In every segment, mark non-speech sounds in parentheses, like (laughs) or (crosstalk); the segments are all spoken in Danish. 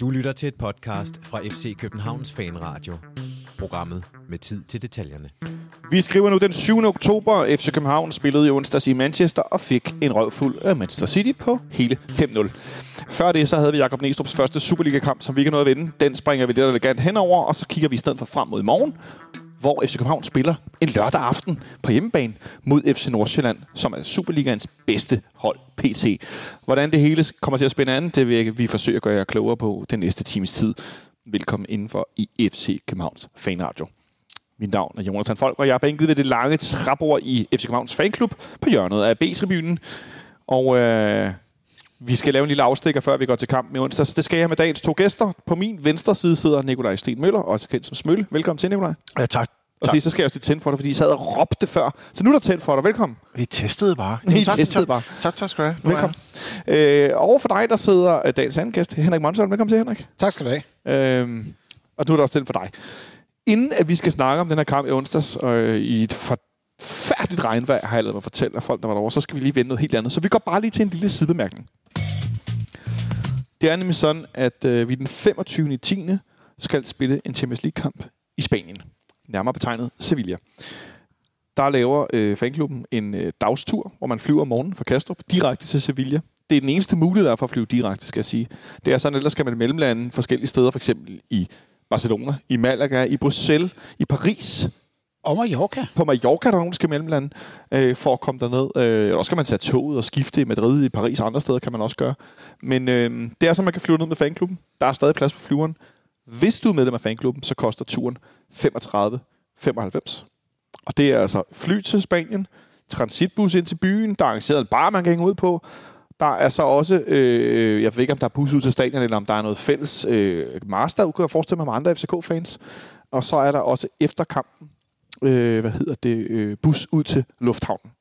Du lytter til et podcast fra FC Københavns Fanradio. Programmet med tid til detaljerne. Vi skriver nu den 7. oktober. FC København spillede i onsdags i Manchester og fik en røvfuld af Manchester City på hele 5-0. Før det så havde vi Jakob Næstrup's første Superliga-kamp, som vi ikke nåede at vinde. Den springer vi lidt elegant henover, og så kigger vi i stedet for frem mod i morgen, hvor FC København spiller en lørdag aften på hjemmebane mod FC Nordsjælland, som er Superligaens bedste hold PC. Hvordan det hele kommer til at spænde an, det vil vi forsøge at gøre jer klogere på den næste times tid. Velkommen indenfor i FC Københavns Fanradio. Mit navn er Jonathan Folk, og jeg er bænket ved det lange trappeord i FC Københavns Fanklub på hjørnet af B-tribunen. Og øh, vi skal lave en lille afstikker, før vi går til kamp med onsdag. Det skal jeg med dagens to gæster. På min venstre side sidder Nikolaj Sten Møller, også kendt som Smølle. Velkommen til, Nikolaj. Ja, tak. Og så, så skal jeg også tænde for dig, fordi I sad og råbte før. Så nu er der tændt for dig. Velkommen. Vi testede bare. (laughs) I tak, testede tak, bare. Tak, tak skal du have. Velkommen. Øh, over for dig, der sidder øh, dagens anden gæst, Henrik Monsson. Velkommen til, Henrik. Tak skal du have. Øhm, og nu er der også tændt for dig. Inden at vi skal snakke om den her kamp i onsdags, øh, i et forfærdeligt regnvejr, har jeg lavet mig fortælle af folk, der var derovre, så skal vi lige vende noget helt andet. Så vi går bare lige til en lille sidebemærkning. Det er nemlig sådan, at øh, vi den 25. 10. skal spille en Champions League-kamp i Spanien. Nærmere betegnet Sevilla. Der laver øh, fanklubben en øh, dagstur, hvor man flyver om morgenen fra Kastrup direkte til Sevilla. Det er den eneste mulighed, der er for at flyve direkte, skal jeg sige. Det er sådan, ellers skal man mellemlande forskellige steder, for eksempel i Barcelona, i Malaga, i Bruxelles, i Paris, Og Mallorca. på Mallorca, der er nogen, der skal mellemlande, øh, for at komme derned. Øh, eller også skal man tage toget og skifte i Madrid, i Paris og andre steder kan man også gøre. Men øh, det er så, man kan flyve ned med fanklubben. Der er stadig plads på flyveren. Hvis du er medlem af fanklubben, så koster turen 35 95. Og det er altså fly til Spanien, transitbus ind til byen, der er arrangeret en bar, man kan hænge ud på. Der er så også, øh, jeg ved ikke, om der er bus ud til stadion, eller om der er noget fælles øh, master, kunne jeg forestille mig med andre FCK-fans. Og så er der også efter kampen, øh, hvad hedder det, øh, bus ud til lufthavnen,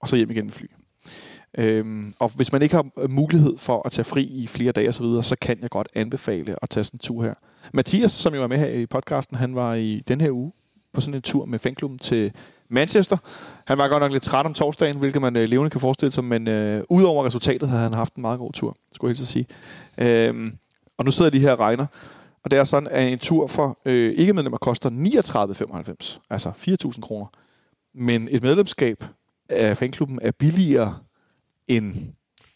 og så hjem igen med fly. Øhm, og hvis man ikke har mulighed for at tage fri i flere dage osv., så, videre, så kan jeg godt anbefale at tage sådan en tur her. Mathias, som jo er med her i podcasten, han var i den her uge på sådan en tur med fanklubben til Manchester. Han var godt nok lidt træt om torsdagen, hvilket man øh, levende kan forestille sig, men øh, udover resultatet havde han haft en meget god tur, skulle jeg helt sige. Øhm, og nu sidder de her og regner, og det er sådan, at en tur for øh, ikke-medlemmer koster 39,95, altså 4.000 kroner. Men et medlemskab af fanklubben er billigere end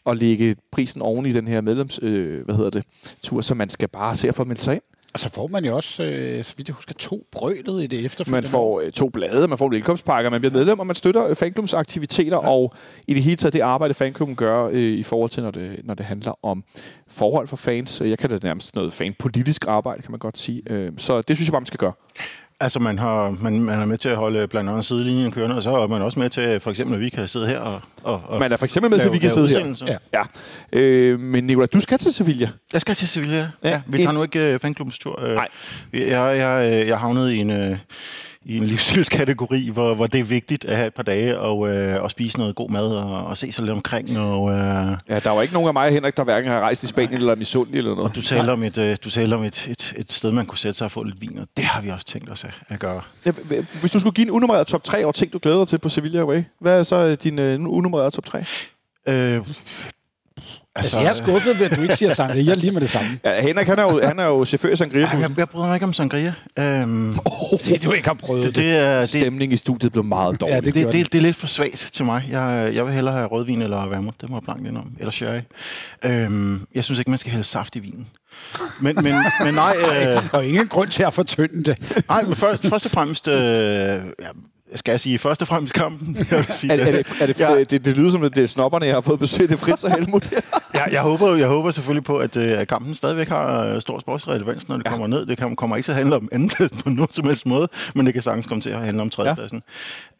at lægge prisen oven i den her medlems, øh, hvad hedder det, tur, så man skal bare se at få meldt sig ind. Og så får man jo også, øh, så vidt jeg husker, to brølet i det efterfølgende Man får øh, to blade, man får velkomstpakker, man bliver medlem, og man støtter øh, fanklubbens aktiviteter, ja. og i det hele taget det arbejde, fanklubben gør øh, i forhold til, når det, når det handler om forhold for fans. Jeg kan da nærmest noget fanpolitisk arbejde, kan man godt sige. Øh, så det synes jeg bare, man skal gøre. Altså, man, har, man, man er med til at holde blandt andet sidelinjen kørende, og så er man også med til, for eksempel, at vi kan sidde her og... og, og Man er for eksempel med til, at vi kan sidde her. Ja. Ja. Øh, men Nicolai, du skal til Sevilla. Jeg skal til Sevilla. Ja, Ja, vi tager nu ikke uh, fanklubbens tur. Uh, Nej. Jeg, jeg, øh, jeg havnede i en... Uh, i en (laughs) livsstilskategori, hvor, hvor det er vigtigt at have et par dage og, øh, og spise noget god mad og, og se sig lidt omkring. Og, øh, Ja, der var ikke nogen af mig og Henrik, der hverken har rejst i Spanien eller misundelig eller noget. og du taler om, et, øh, du taler om et, et, et sted, man kunne sætte sig og få lidt vin, og det har vi også tænkt os at, at gøre. Ja, hvis du skulle give en unummereret top 3 over ting, du glæder dig til på Sevilla Away, hvad er så øh, din øh, unummererede top 3? Øh, Altså, jeg er skuffet ved, at du ikke siger sangria lige med det samme. Ja, Henrik, han er jo, han er jo chauffør i sangria Ej, jeg, jeg bryder mig ikke om sangria. Øhm, Det du ikke har prøvet det, det. det, er, det, Stemningen i studiet blev meget dårlig. Ja, det det, det, det, det er lidt for svagt til mig. Jeg, jeg vil hellere have rødvin eller vermouth. Det må jeg blankt indom. Eller sherry. Øhm, jeg synes ikke, man skal hælde saft i vinen. Men, men, men nej, (laughs) øh, Og ingen grund til at fortynde det. nej men først, først og fremmest... Øh, ja, skal jeg sige først og fremmest kampen? (laughs) Jeg, vil sige, er, er det, er det, Ja. ja. det, det, lyder som, at det er snopperne, jeg har fået besøg. Det er Fritz og Helmut. (laughs) jeg, jeg, håber, jeg håber selvfølgelig på, at, øh, at kampen stadigvæk har øh, stor sportsrelevans, når det ja. kommer ned. Det kan, kommer ikke til at handle om andenpladsen på nogen som helst måde, men det kan sagtens komme til at handle om tredjepladsen.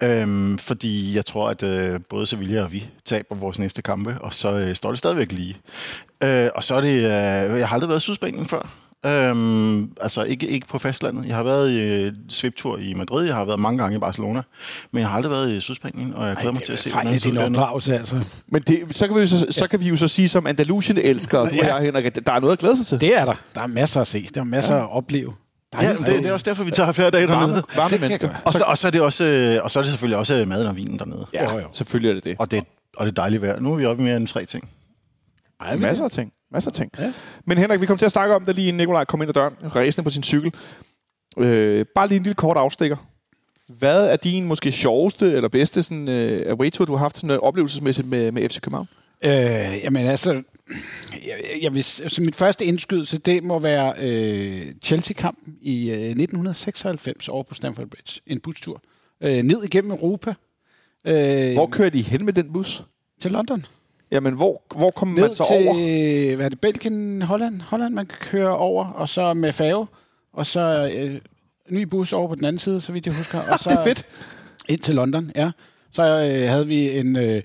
Ja. Øhm, fordi jeg tror, at øh, både Sevilla og vi taber vores næste kampe, og så øh, står det stadigvæk lige. Øh, og så er det... Øh, jeg har aldrig været i Sydspanien før. Øhm, altså ikke, ikke på fastlandet. Jeg har været i øh, sviptur i Madrid, jeg har været mange gange i Barcelona, men jeg har aldrig været i Sydspanien, og jeg glæder mig til at se, din det er. opdragelse, altså. Men det, så, kan vi jo så, så kan vi jo så sige som Andalusien elsker, du (laughs) og Ja. jeg, Henrik, at der er noget at glæde sig til. Det er der. Der er masser at se. Der er masser ja. at opleve. Der Ja, det, det er også derfor, vi tager flere dage dernede. varme, varme mennesker. Og så, og, så er det også, øh, og så er det selvfølgelig også maden og vinen dernede. Ja, Jo, jo. selvfølgelig er det det. Og det, og det er dejligt vejr. Nu er vi oppe i mere end tre ting. Ej, masser af ting. Masser af ting. Ja. Men Henrik, vi kommer til at snakke om det lige inden Nikolaj kom ind ad døren, ræsende på sin cykel. Øh, bare lige en lille kort afstikker. Hvad er din måske sjoveste eller bedste sådan, uh, away-tour, du har haft sådan, uh, oplevelsesmæssigt med, med FC København? Øh, jamen altså, jeg, jeg vil, altså mit første indskydelse, det må være øh, Chelsea-kampen i øh, 1996 over på Stamford Bridge. En bustur. Øh, ned igennem Europa. Øh, hvor kører de hen med den bus? Til London. Jamen, hvor, hvor kommer ned man så til, over? Hvad er det? Belgien, Holland? Holland, man kan køre over, og så med færge. Og så øh, ny bus over på den anden side, så vidt jeg husker. Og så (laughs) det er fedt. Ind til London, ja. Så øh, havde vi en... Øh,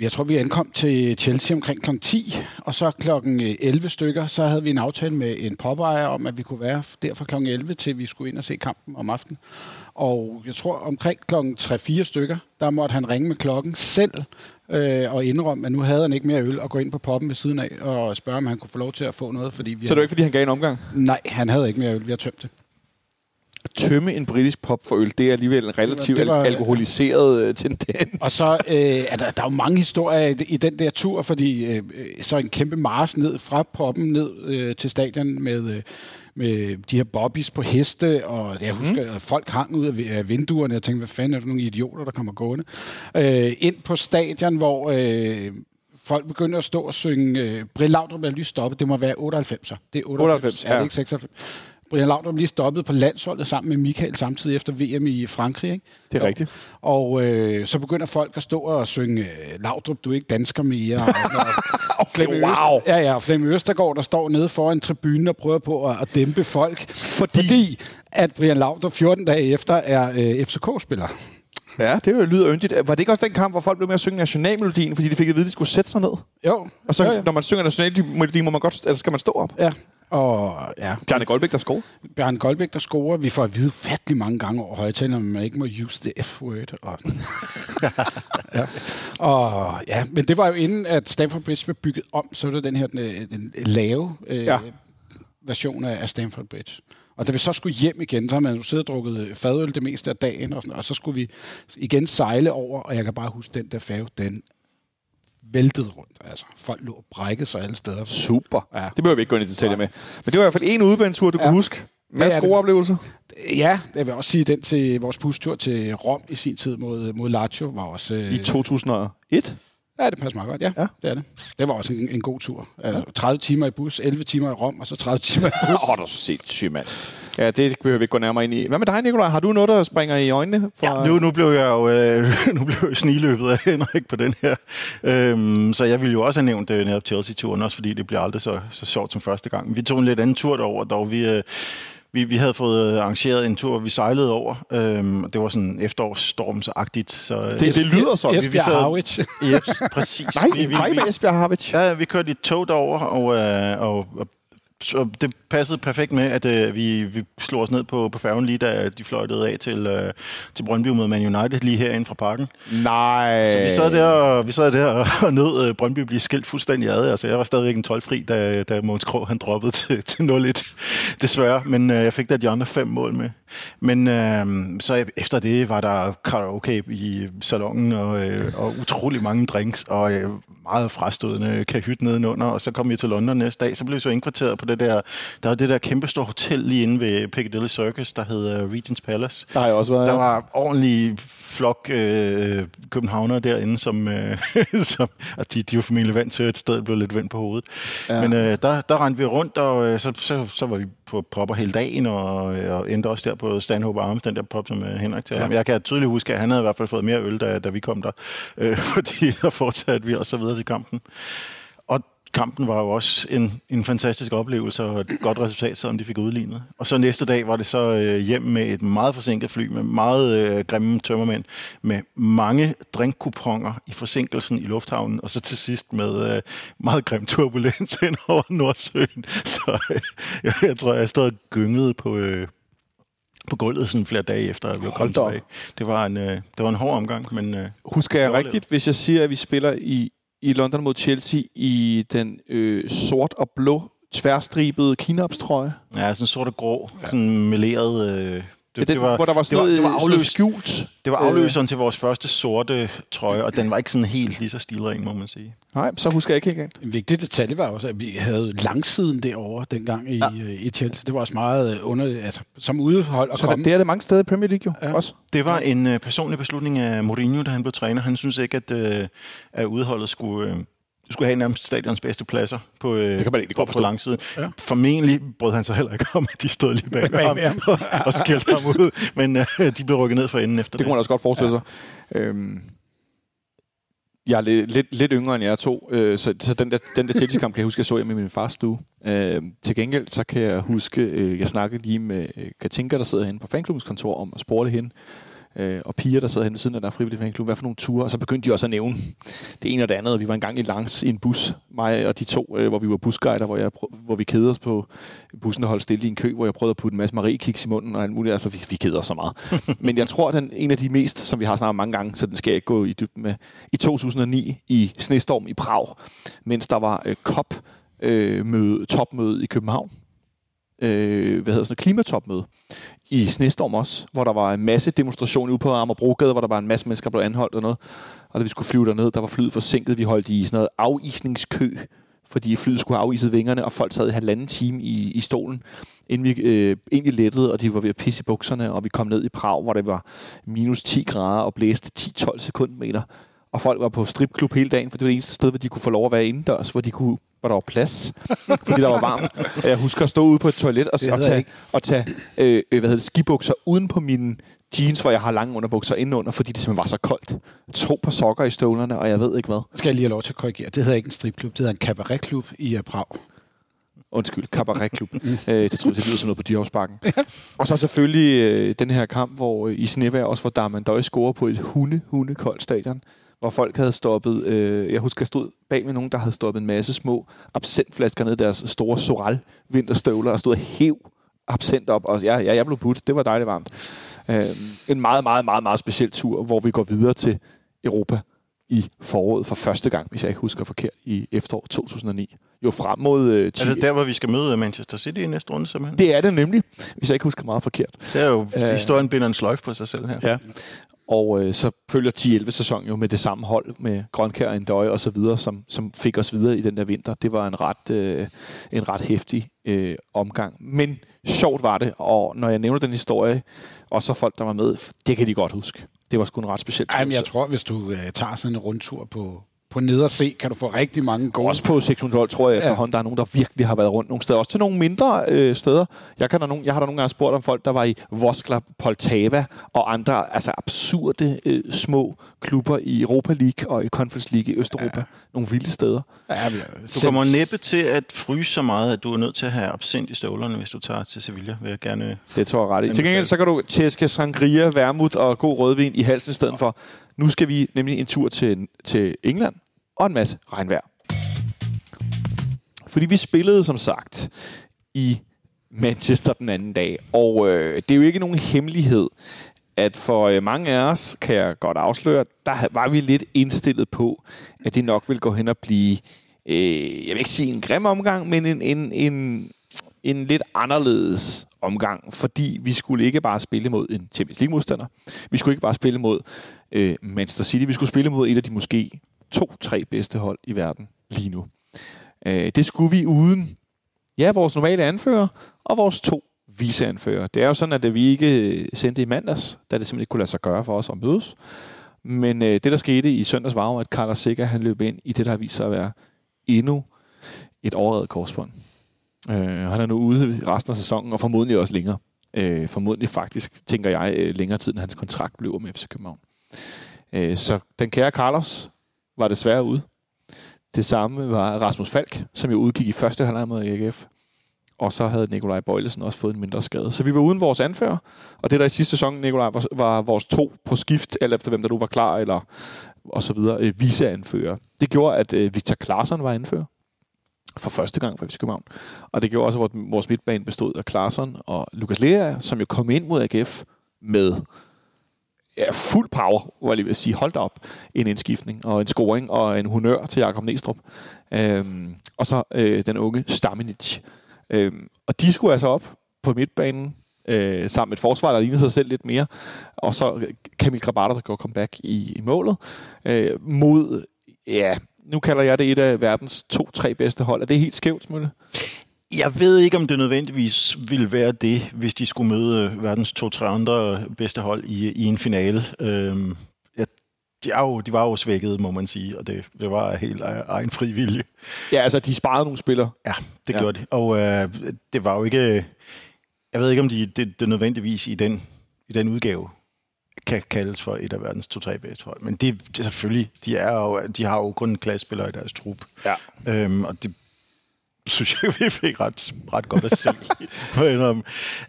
jeg tror, vi ankom til Chelsea omkring kl. 10, og så klokken 11 stykker, så havde vi en aftale med en popejer om, at vi kunne være der fra kl. 11 til vi skulle ind og se kampen om aftenen. Og jeg tror, omkring kl. 3-4 stykker, der måtte han ringe med klokken selv øh, og indrømme, at nu havde han ikke mere øl, og gå ind på poppen ved siden af og spørge, om han kunne få lov til at få noget. Fordi vi så det var ikke, fordi han gav en omgang? Nej, han havde ikke mere øl. Vi har tømt det at tømme en britisk pop for øl, det er alligevel en relativt det var, alkoholiseret uh, tendens. Og så øh, er der, der er jo mange historier i, i den der tur, fordi øh, så en kæmpe mars ned fra poppen ned øh, til stadion med, øh, med de her bobbies på heste, og jeg husker, mm. at folk hang ud af vinduerne, og jeg tænkte, hvad fanden er det nogle idioter, der kommer gående? Øh, ind på stadion, hvor... Øh, folk begynder at stå og synge øh, Brill Laudrup er lige stoppet. Det må være 98'er. Det er 98, 98 ja. er det ikke 96? Brian Laudrup lige stoppet på landsholdet sammen med Michael samtidig efter VM i Frankrig. Ikke? Det er rigtigt. Og øh, så begynder folk at stå og synge, øh, Laudrup, du er ikke dansker mere. Og, og (laughs) okay, Flemming wow. Øster, ja, ja, Flemming Østergaard, der står nede foran tribunen og prøver på at, at dæmpe folk, fordi, fordi at Brian Laudrup 14 dage efter er øh, FCK-spiller. Ja, det lyder yndigt. Var det ikke også den kamp, hvor folk blev med at synge nationalmelodien, fordi de fik at vide, at de skulle sætte sig ned? Jo. Og så, jo, jo. når man synger nationalmelodien, må man godt, altså skal man stå op? Ja, og, ja. Bjarne Goldbæk, der scorer. Bjarne Goldbæk, der scorer. Vi får at vide fattelig mange gange over højtalerne, at man ikke må use the F-word. Og, (laughs) ja. og, ja, men det var jo inden, at Stamford Bridge blev bygget om, så var det den her den, den lave øh, ja. version af Stamford Bridge. Og da vi så skulle hjem igen, så har man jo siddet og drukket fadøl det meste af dagen, og, sådan, og så skulle vi igen sejle over, og jeg kan bare huske, den der færge, den væltet rundt. Altså, folk lå og brækket sig alle steder. Super. Ja. Det behøver vi ikke gå ind i detaljer med. Men det var i hvert fald en udbanetur, du ja. kunne huske. Masser gode oplevelser. Ja, jeg vil også sige, den til vores bustur til Rom i sin tid mod, mod Lazio var også... Øh, I 2001? Ja, det passer meget godt. Ja, ja. det er det. Det var også en, en god tur. Altså, 30 timer i bus, 11 timer i Rom, og så 30 timer i (laughs) bus. Åh, oh, du er sindssygt, mand. Ja, det behøver vi ikke gå nærmere ind i. Hvad med dig, Nikolaj? Har du noget, der springer i øjnene? For... Ja, nu, nu blev jeg jo øh, (laughs) nu blev jeg sniløbet af Henrik på den her. Øhm, så jeg ville jo også have nævnt det netop Chelsea-turen, også fordi det bliver aldrig så, så sjovt som første gang. Vi tog en lidt anden tur derover, dog vi... Øh, vi, vi havde fået arrangeret en tur, vi sejlede over. Øhm, det var sådan efterårsstormsagtigt. Så, det, det lyder sådan. Esbjerg Harwich. Yes, præcis. (laughs) Nej, vi, vi, vi, med Esbjerg Harwich. Ja, vi kørte i tog derover, og, øh, og, og så det passede perfekt med, at øh, vi, vi slog os ned på, på færgen lige da de fløjtede af til, øh, til Brøndby mod Man United lige herinde fra parken. Nej. Så vi sad der og, vi sad der og nød øh, Brøndby blive skilt fuldstændig ad. Altså, jeg var stadigvæk en 12-fri, da, da Måns Krog han droppede til, til 0-1, desværre. Men øh, jeg fik da de andre fem mål med. Men øh, så efter det var der karaoke i salongen og, øh, og utrolig mange drinks og øh, meget frastødende kahyt nedenunder. Og så kom vi til London næste dag, så blev vi så indkvarteret på det der der var det der kæmpe store hotel lige inde ved Piccadilly Circus, der hed uh, Regent's Palace. Der har jeg også været, Der var ordentlig flok øh, københavnere derinde, som, øh, (laughs) som at de, de var formentlig vant til, at stedet blev lidt vendt på hovedet. Ja. Men øh, der, der rendte vi rundt, og øh, så, så, så var vi på popper hele dagen, og, og endte også der på Stanhope Arms, den der pop, som øh, Henrik talte ja. Jeg kan tydeligt huske, at han havde i hvert fald fået mere øl, da, da vi kom der, øh, (laughs) fordi der fortsatte vi også videre til kampen kampen var jo også en, en fantastisk oplevelse og et godt resultat, selvom de fik udlignet. Og så næste dag var det så øh, hjem med et meget forsinket fly med meget øh, grimme tømmermænd, med mange drinkkuponger i forsinkelsen i lufthavnen, og så til sidst med øh, meget grim turbulens (laughs) ind over Nordsøen. Så øh, jeg, jeg tror, jeg stod gynget på, øh, på gulvet sådan flere dage efter, at vi var kommet tilbage. Det var, en, øh, det var en hård omgang, men... Øh, Husker jeg rigtigt, hvis jeg siger, at vi spiller i i London mod Chelsea i den øh, sort og blå tværstribede kinopstrøje. Ja, sådan sort og grå, ja. sådan meleret. Øh, det Det, den, det var, hvor der var sådan det var, noget, det var skjult. det var afløseren til vores første sorte trøje, og den var ikke sådan helt lige så stilren, må man sige. Nej, så husker jeg ikke helt galt. En vigtig detalje var også, at vi havde langsiden derovre dengang i, ja. i Chelsea. Det var også meget øh, under, altså, som udehold at Så komme. det er det mange steder i Premier League jo Ja. ja. også. Det var en øh, personlig beslutning af Mourinho, da han blev træner. Han synes ikke, at, øh, at udholdet skulle, øh, skulle have nærmest stadions bedste pladser på, øh, Det kan man egentlig på, godt på forstå. langsiden. Ja. Ja. Formentlig brød han sig heller ikke om, at de stod lige bag, (laughs) Bag ham, (laughs) og, og skældte ham ud. Men øh, de blev rykket ned for enden efter Det kunne man også godt forestille sig. Øhm, jeg er lidt, lidt, lidt yngre end jeg to, øh, så, så den der, den der Chelsea-kamp kan jeg huske, jeg så hjemme i min fars stue. Øh, til gengæld, så kan jeg huske, øh, jeg snakkede lige med øh, Katinka, der sidder henne på fanklubbens kontor, om at spurgte hende, øh, og piger, der sidder henne ved siden af der frivillige fanklub, hvad for nogle ture, og så begyndte de også at nævne det ene og det andet. Vi var engang i langs i en bus, mig og de to, øh, hvor vi var busguider, hvor, jeg, hvor vi kedede os på bussen, der holdt stille i en kø, hvor jeg prøvede at putte en masse Marie-kiks i munden og alt muligt. Altså, vi, vi keder os så meget. (laughs) Men jeg tror, at den en af de mest, som vi har snakket mange gange, så den skal jeg ikke gå i dybden med, i 2009 i snestorm i Prag, mens der var øh, COP øh, møde, topmøde i København. Øh, hvad hedder sådan noget, klimatopmøde i snestorm også, hvor der var en masse demonstration ude på Amagerbrogade, hvor der var en masse mennesker, der blev anholdt og noget. Og da vi skulle flyve derned, der var flyet forsinket. Vi holdt i sådan noget afisningskø, fordi flyet skulle have afiset vingerne, og folk sad i halvanden time i, i stolen, inden vi øh, egentlig lettede, og de var ved at pisse i bukserne, og vi kom ned i Prag, hvor det var minus 10 grader og blæste 10-12 sekundmeter. Og folk var på stripklub hele dagen, for det var det eneste sted, hvor de kunne få lov at være indendørs, hvor de kunne hvor der var plads, (laughs) fordi der var varmt. Jeg husker at stå ude på et toilet og, og tage, og tage øh, øh, hvad hedder det, skibukser uden på mine jeans, hvor jeg har lange underbukser indenunder, fordi det simpelthen var så koldt. To par sokker i støvlerne, og jeg ved ikke hvad. Skal jeg lige have lov til at korrigere. Det hedder ikke en stripklub, det hedder en cabaretklub i uh, Prag. Undskyld, cabaretklub. (laughs) øh, det tror jeg, det lyder som noget på Dyrehavsbakken. og så selvfølgelig øh, den her kamp, hvor øh, i snevejr også, hvor Darman Døj scorer på et hunde, hunde koldt stadion, hvor folk havde stoppet, øh, jeg husker, jeg stod bag med nogen, der havde stoppet en masse små absentflasker ned i deres store Soral vinterstøvler, og stod hæv absent op, og ja, ja, jeg blev budt. Det var dejligt varmt. Øh, en meget, meget, meget, meget speciel tur, hvor vi går videre til Europa i foråret for første gang, hvis jeg ikke husker forkert, i efterår 2009. Jo frem mod øh, 10. Er det der, hvor vi skal møde Manchester City i næste runde, simpelthen? Det er det nemlig, hvis jeg ikke husker meget forkert. Det er jo, Øh. historien binder en sløjf på sig selv her. Ja. Og øh, så følger 10-11 sæson jo med det samme hold, med Grønkær og Endøje og så videre, som, som fik os videre i den der vinter. Det var en ret, øh, en ret hæftig øh, omgang. Men sjovt var det, og når jeg nævner den historie, og så folk, der var med, det kan de godt huske. Det var sgu en ret speciel tur. Ej, men jeg tror, hvis du øh, tager sådan en rundtur på, på ned og se, kan du få rigtig mange gode... Også på 612 tror jeg Ja. efterhånden, der er nogen, der virkelig har været rundt nogle steder. Også til nogle mindre øh, steder. Jeg, kan der nogen, jeg har der nogle gange spurgt om folk, der var i Voskla, Poltava og andre altså absurde øh, små klubber i Europa League og i Conference League i Østeuropa. Ja. Nogle vilde steder. Ja, vi, Du kommer næppe til at fryse så meget, at du er nødt til at have absent i støvlerne, hvis du tager til Sevilla, vil jeg gerne... Det tror jeg ret i. Til gengæld så kan du tæske sangria, vermut og god rødvin i halsen i stedet for. Nu skal vi nemlig en tur til, til England og en masse regnvejr. Fordi vi spillede som sagt i Manchester den anden dag, og øh, det er jo ikke nogen hemmelighed, at for øh, mange af os, kan jeg godt afsløre, der var vi lidt indstillet på, at det nok ville gå hen og blive, øh, jeg vil ikke sige en grim omgang, men en, en, en, en lidt anderledes omgang, fordi vi skulle ikke bare spille mod en Champions League-modstander. Vi skulle ikke bare spille mod øh, Manchester City. Vi skulle spille mod et af de måske to-tre bedste hold i verden lige nu. Øh, det skulle vi uden ja, vores normale anfører og vores to viceanfører. Det er jo sådan, at øh, vi ikke øh, sendte i mandags, da det simpelthen ikke kunne lade sig gøre for os at mødes. Men øh, det, der skete i søndags, var jo, at Carlos Sikker, han løb ind i det, der har vist sig at være endnu et overredet korsbånd. Øh, han er nu ude i resten af sæsonen, og formodentlig også længere. Øh, formodentlig faktisk, tænker jeg, øh, længere tid, end hans kontrakt løber med FC København. Øh, så den kære Carlos var desværre ude. Det samme var Rasmus Falk, som jo udgik i første halvleg mod AGF. Og så havde Nikolaj Bøjlesen også fået en mindre skade. Så vi var uden vores anfører. Og det der i sidste sæson, Nikolaj, var, var vores to på skift, alt efter hvem der nu var klar, eller og så videre, øh, viceanfører. Det gjorde, at øh, Victor Klaarsson var anfører for første gang for FC København. Og det gjorde også, at vores midtbane bestod af Klaarsson og Lukas Lea, som jo kom ind mod AGF med ja, fuld power, hvor jeg lige vil at sige. Hold da op. En indskiftning og en scoring og en honør til Jakob Næstrup. Øhm, og så øh, den unge Staminic. Øhm, og de skulle altså op på midtbanen øh, sammen med et forsvar, der lignede sig selv lidt mere. Og så øh, Kamil Grabater, der går comeback i, i målet. Øh, mod, ja, nu kalder jeg det et af verdens to-tre bedste hold. Er det helt skævt, Smølle? Jeg ved ikke, om det nødvendigvis ville være det, hvis de skulle møde verdens to-tre andre bedste hold i, i en finale. Øhm, ja, de, er jo, de var jo svækket, må man sige, og det, det var helt egen fri vilje. Ja, altså, de sparede nogle spillere. Ja, det ja. gjorde de. Og øh, det var jo ikke... Jeg ved ikke, om de, det, det nødvendigvis i den, i den udgave kan kaldes for et af verdens to-tre bedste hold. Men det, det er selvfølgelig, de, er jo, de har jo kun en klassespiller i deres trup. Ja. Øhm, og det synes jeg, (laughs) vi fik ret, ret godt at se. (laughs)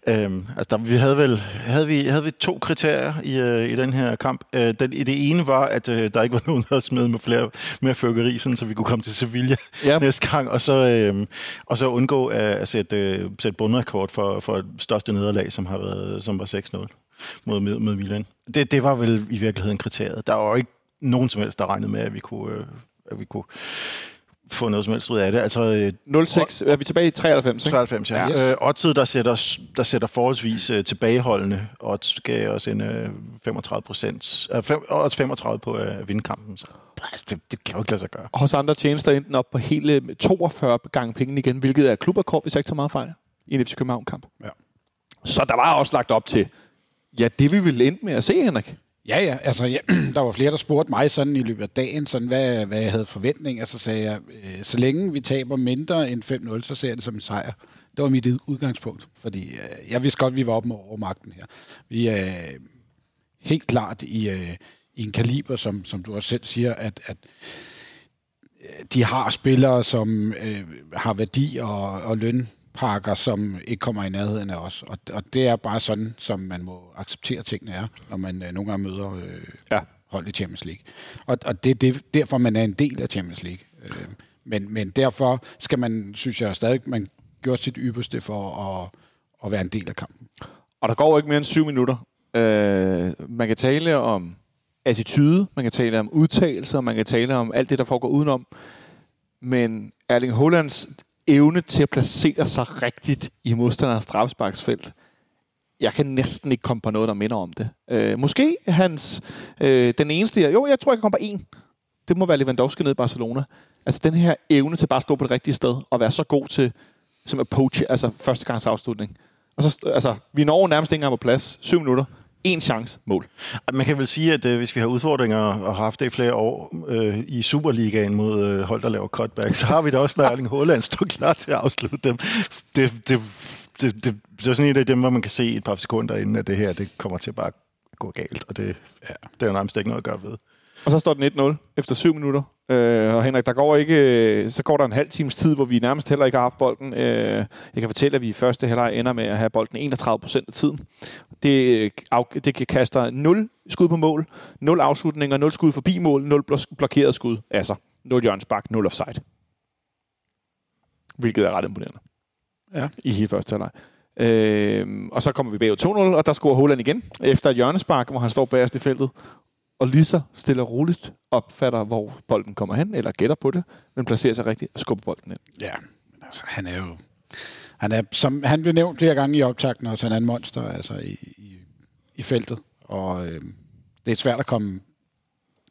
øhm, altså, der, vi havde vel havde vi, havde vi to kriterier i, øh, i den her kamp. Øh, den, det ene var, at øh, der ikke var nogen, der smidt med flere mere fyrkeri, sådan, så vi kunne komme til Sevilla yep. (laughs) næste gang, og så, øh, og så undgå at, at sætte, øh, sætte bundrekord for, for største nederlag, som, har været, som var 6-0 mod, mod Milan. Det, det var vel i virkeligheden kriteriet. Der var jo ikke nogen som helst, der regnede med, at vi kunne, øh, at vi kunne få noget som helst ud af det. Altså, 06, øh, er vi tilbage i 93, ikke? 93, ja. Yes. Øh, oddset, der sætter, der sætter forholdsvis uh, tilbageholdende, odds gav os en uh, 35 procent, uh, 35 på uh, vindkampen. Så altså, det, det kan jo ikke lade sig gøre. Hos andre tjenester endte op på hele 42 gange penge igen, hvilket er klubrekord, hvis jeg ikke tager meget fejl, i en FC København-kamp. Ja. Så der var også lagt op til, ja, det vi ville endte med at se, Henrik. Ja, ja. Altså, ja, (clears throat) der var flere, der spurgte mig sådan i løbet af dagen, sådan, hvad, hvad jeg havde forventninger. Så altså, sagde jeg, øh, så længe vi taber mindre end 5-0, så ser jeg det som en sejr. Det var mit udgangspunkt, fordi øh, jeg vidste godt, at vi var oppe over magten her. Vi er øh, helt klart i, øh, i en kaliber, som, som du også selv siger, at, at øh, de har spillere, som øh, har værdi og, og løn pakker, som ikke kommer i nærheden af os. Og, og det er bare sådan, som man må acceptere tingene er, når man øh, nogle gange møder øh, ja. hold i Champions League. Og, og det er det, derfor, man er en del af Champions League. Øh, men, men derfor skal man, synes jeg stadig, man gør sit ypperste for at, at være en del af kampen. Og der går ikke mere end syv minutter. Øh, man kan tale om attitude, man kan tale om udtalelser, man kan tale om alt det, der foregår udenom. Men Erling Hollands evne til at placere sig rigtigt i modstanderens strafsparksfelt. Jeg kan næsten ikke komme på noget, der minder om det. Øh, måske hans, øh, den eneste, jo, jeg tror, jeg kan komme på en. Det må være Lewandowski nede i Barcelona. Altså den her evne til bare at stå på det rigtige sted, og være så god til som at poach, altså første gangs afslutning. Og så, altså, vi når nærmest ikke engang på plads. Syv minutter en chance, mål. Man kan vel sige, at øh, hvis vi har udfordringer og har haft det i flere år øh, i Superligaen mod øh, hold, der laver cutback, så har vi da også, når Erling Haaland står klar til at afslutte dem. Det, det, det, det, det er sådan en af dem, hvor man kan se et par sekunder inden, at det her det kommer til bare at gå galt, og det, ja. det er nærmest ikke noget at gøre ved. Og så står den 1-0 efter 7 minutter. Øh, og Henrik, der går ikke, øh, så går der en halv times tid, hvor vi nærmest heller ikke har haft bolden. Øh, jeg kan fortælle, at vi i første halvleg ender med at have bolden 31 procent af tiden. Det, det kaster 0 skud på mål, 0 afslutninger, 0 skud forbi mål, 0 blokeret skud. Altså 0 hjørnsbak, 0 offside. Hvilket er ret imponerende. Ja. I hele første halvleg. Øh, og så kommer vi bagud 2-0, og der scorer Holland igen, efter et hjørnespark, hvor han står bagerst i feltet og lige så stille og roligt opfatter, hvor bolden kommer hen, eller gætter på det, men placerer sig rigtigt og skubber bolden ind. Ja, altså, han er jo... Han, er, som, han blev nævnt flere gange i optakten, og han er en monster altså, i, i, i feltet. Og øh, det er svært at komme